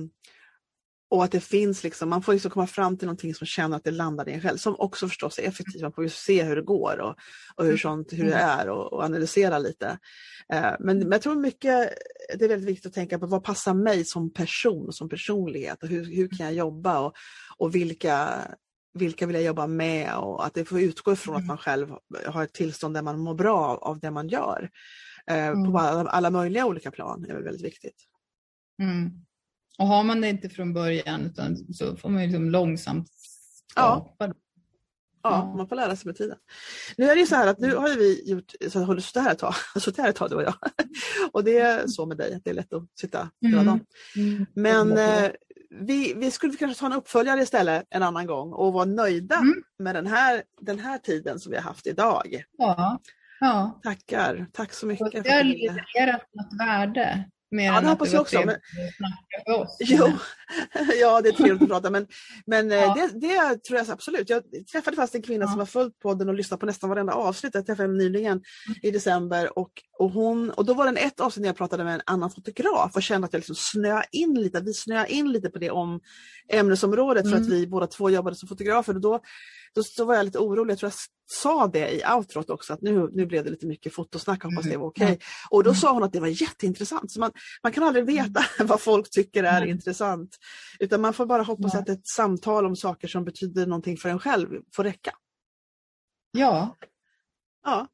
och att det finns, liksom, man får liksom komma fram till någonting som känner att det landar i en själv, som också förstås är effektivt. Man får ju se hur det går och, och hur, sånt, hur det mm. är och, och analysera lite. Eh, men, men, jag tror mycket, det är väldigt viktigt att tänka på vad passar mig som person, som personlighet och hur, hur kan jag jobba och, och vilka, vilka vill jag jobba med och att det får utgå ifrån att mm. man själv har ett tillstånd där man mår bra av, av det man gör. Eh, mm. På alla, alla, möjliga olika plan är väldigt viktigt. Mm. Och har man det inte från början utan så får man liksom långsamt skapa ja. Ja, man får lära sig med tiden. Nu är det så här att nu har vi gjort, så har du suttit här ett tag, [LAUGHS] suttit här ett tag du och jag. [LAUGHS] Och det är så med dig, att det är lätt att sitta hela dagen. Mm. mm. Men eh, vi, vi skulle kanske ta en uppföljare istället en annan gång och vara nöjda mm. med den här, den här tiden som vi har haft idag. Ja. ja. Tackar, tack så mycket. Och det har levererat något värde. Mer ja, det hoppas jag också. Men... Jo, [LAUGHS] ja, det är trevligt att prata men, men eh, ja. det, det, tror jag absolut. Jag träffade fast en kvinna ja. som har följt podden och lyssnat på nästan varenda avsnitt. Jag träffade henne nyligen mm. i december och, och, hon, och då var det ett avsnitt när jag pratade med en annan fotograf och kände att jag liksom snöade in lite, vi snöade in lite på det om ämnesområdet mm. för att mm. vi båda två jobbade som fotografer. Och då, då, då var jag lite orolig. Jag tror jag sa det i outrot också att nu, nu blev det lite mycket fotosnack, hoppas det var okej. Okay. Och då sa hon att det var jätteintressant. Så man, man kan aldrig veta [LAUGHS] vad folk tycker är mm. intressant. Utan man får bara hoppas att ett samtal om saker som betyder någonting för en själv får räcka. Ja. Ja,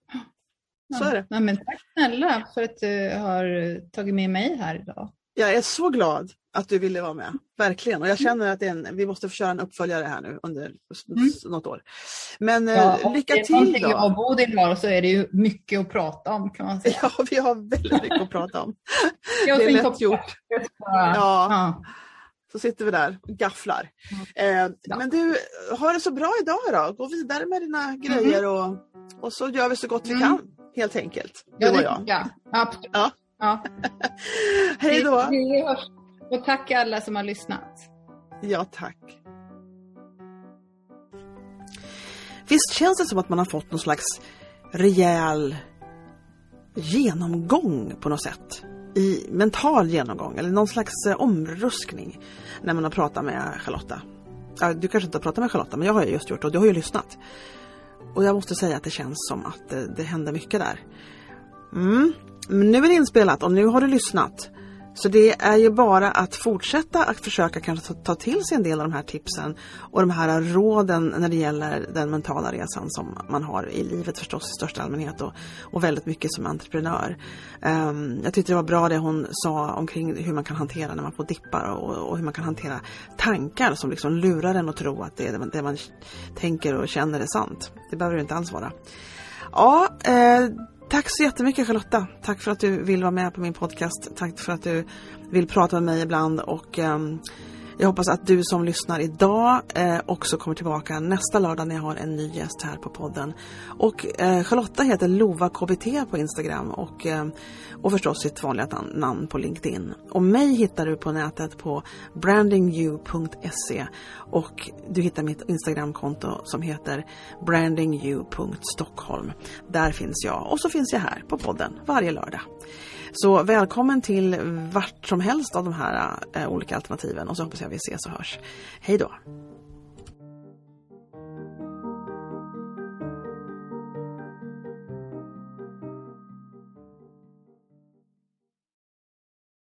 så är det. Ja, men tack snälla för att du har tagit med mig här idag. Jag är så glad att du ville vara med, verkligen. Och jag mm. känner att en, vi måste köra en uppföljare här nu under mm. något år. Men eh, ja, lycka till då! jag och Bodil har så är det ju mycket att prata om kan man säga. [LAUGHS] Ja, vi har väldigt mycket att prata om. det är lätt gjort. Ja. ja. Så sitter vi där och gafflar. Mm. Eh, ja. Men du, har det så bra idag då. Gå vidare med dina mm. grejer och, och så gör vi så gott vi kan. Helt enkelt. Du och jag. Ja, absolut. Ja. Ja. [LAUGHS] Hej då! Och tack alla som har lyssnat. Ja, tack. Visst känns det som att man har fått någon slags rejäl genomgång på något sätt? I mental genomgång eller någon slags eh, omruskning när man har pratat med Charlotta. Ja, du kanske inte har pratat med Charlotta men jag har ju just gjort det och du har ju lyssnat. Och jag måste säga att det känns som att det, det händer mycket där. Mm. Nu är det inspelat och nu har du lyssnat. Så det är ju bara att fortsätta att försöka kanske ta till sig en del av de här tipsen och de här råden när det gäller den mentala resan som man har i livet förstås i största allmänhet och, och väldigt mycket som entreprenör. Um, jag tyckte det var bra det hon sa omkring hur man kan hantera när man får dippar och, och hur man kan hantera tankar som liksom lurar en att tro att det, det man tänker och känner är sant. Det behöver det inte alls vara. Ja, eh, Tack så jättemycket Charlotta. Tack för att du vill vara med på min podcast. Tack för att du vill prata med mig ibland och um, jag hoppas att du som lyssnar idag eh, också kommer tillbaka nästa lördag när jag har en ny gäst här på podden. Och eh, Charlotta heter Lova KBT på Instagram och, eh, och förstås sitt vanliga namn på LinkedIn. Och mig hittar du på nätet på brandingyou.se och du hittar mitt Instagramkonto som heter brandingyou.stockholm. Där finns jag och så finns jag här på podden varje lördag. Så välkommen till vart som helst av de här eh, olika alternativen och så hoppas jag vi ses och hörs. Hej då!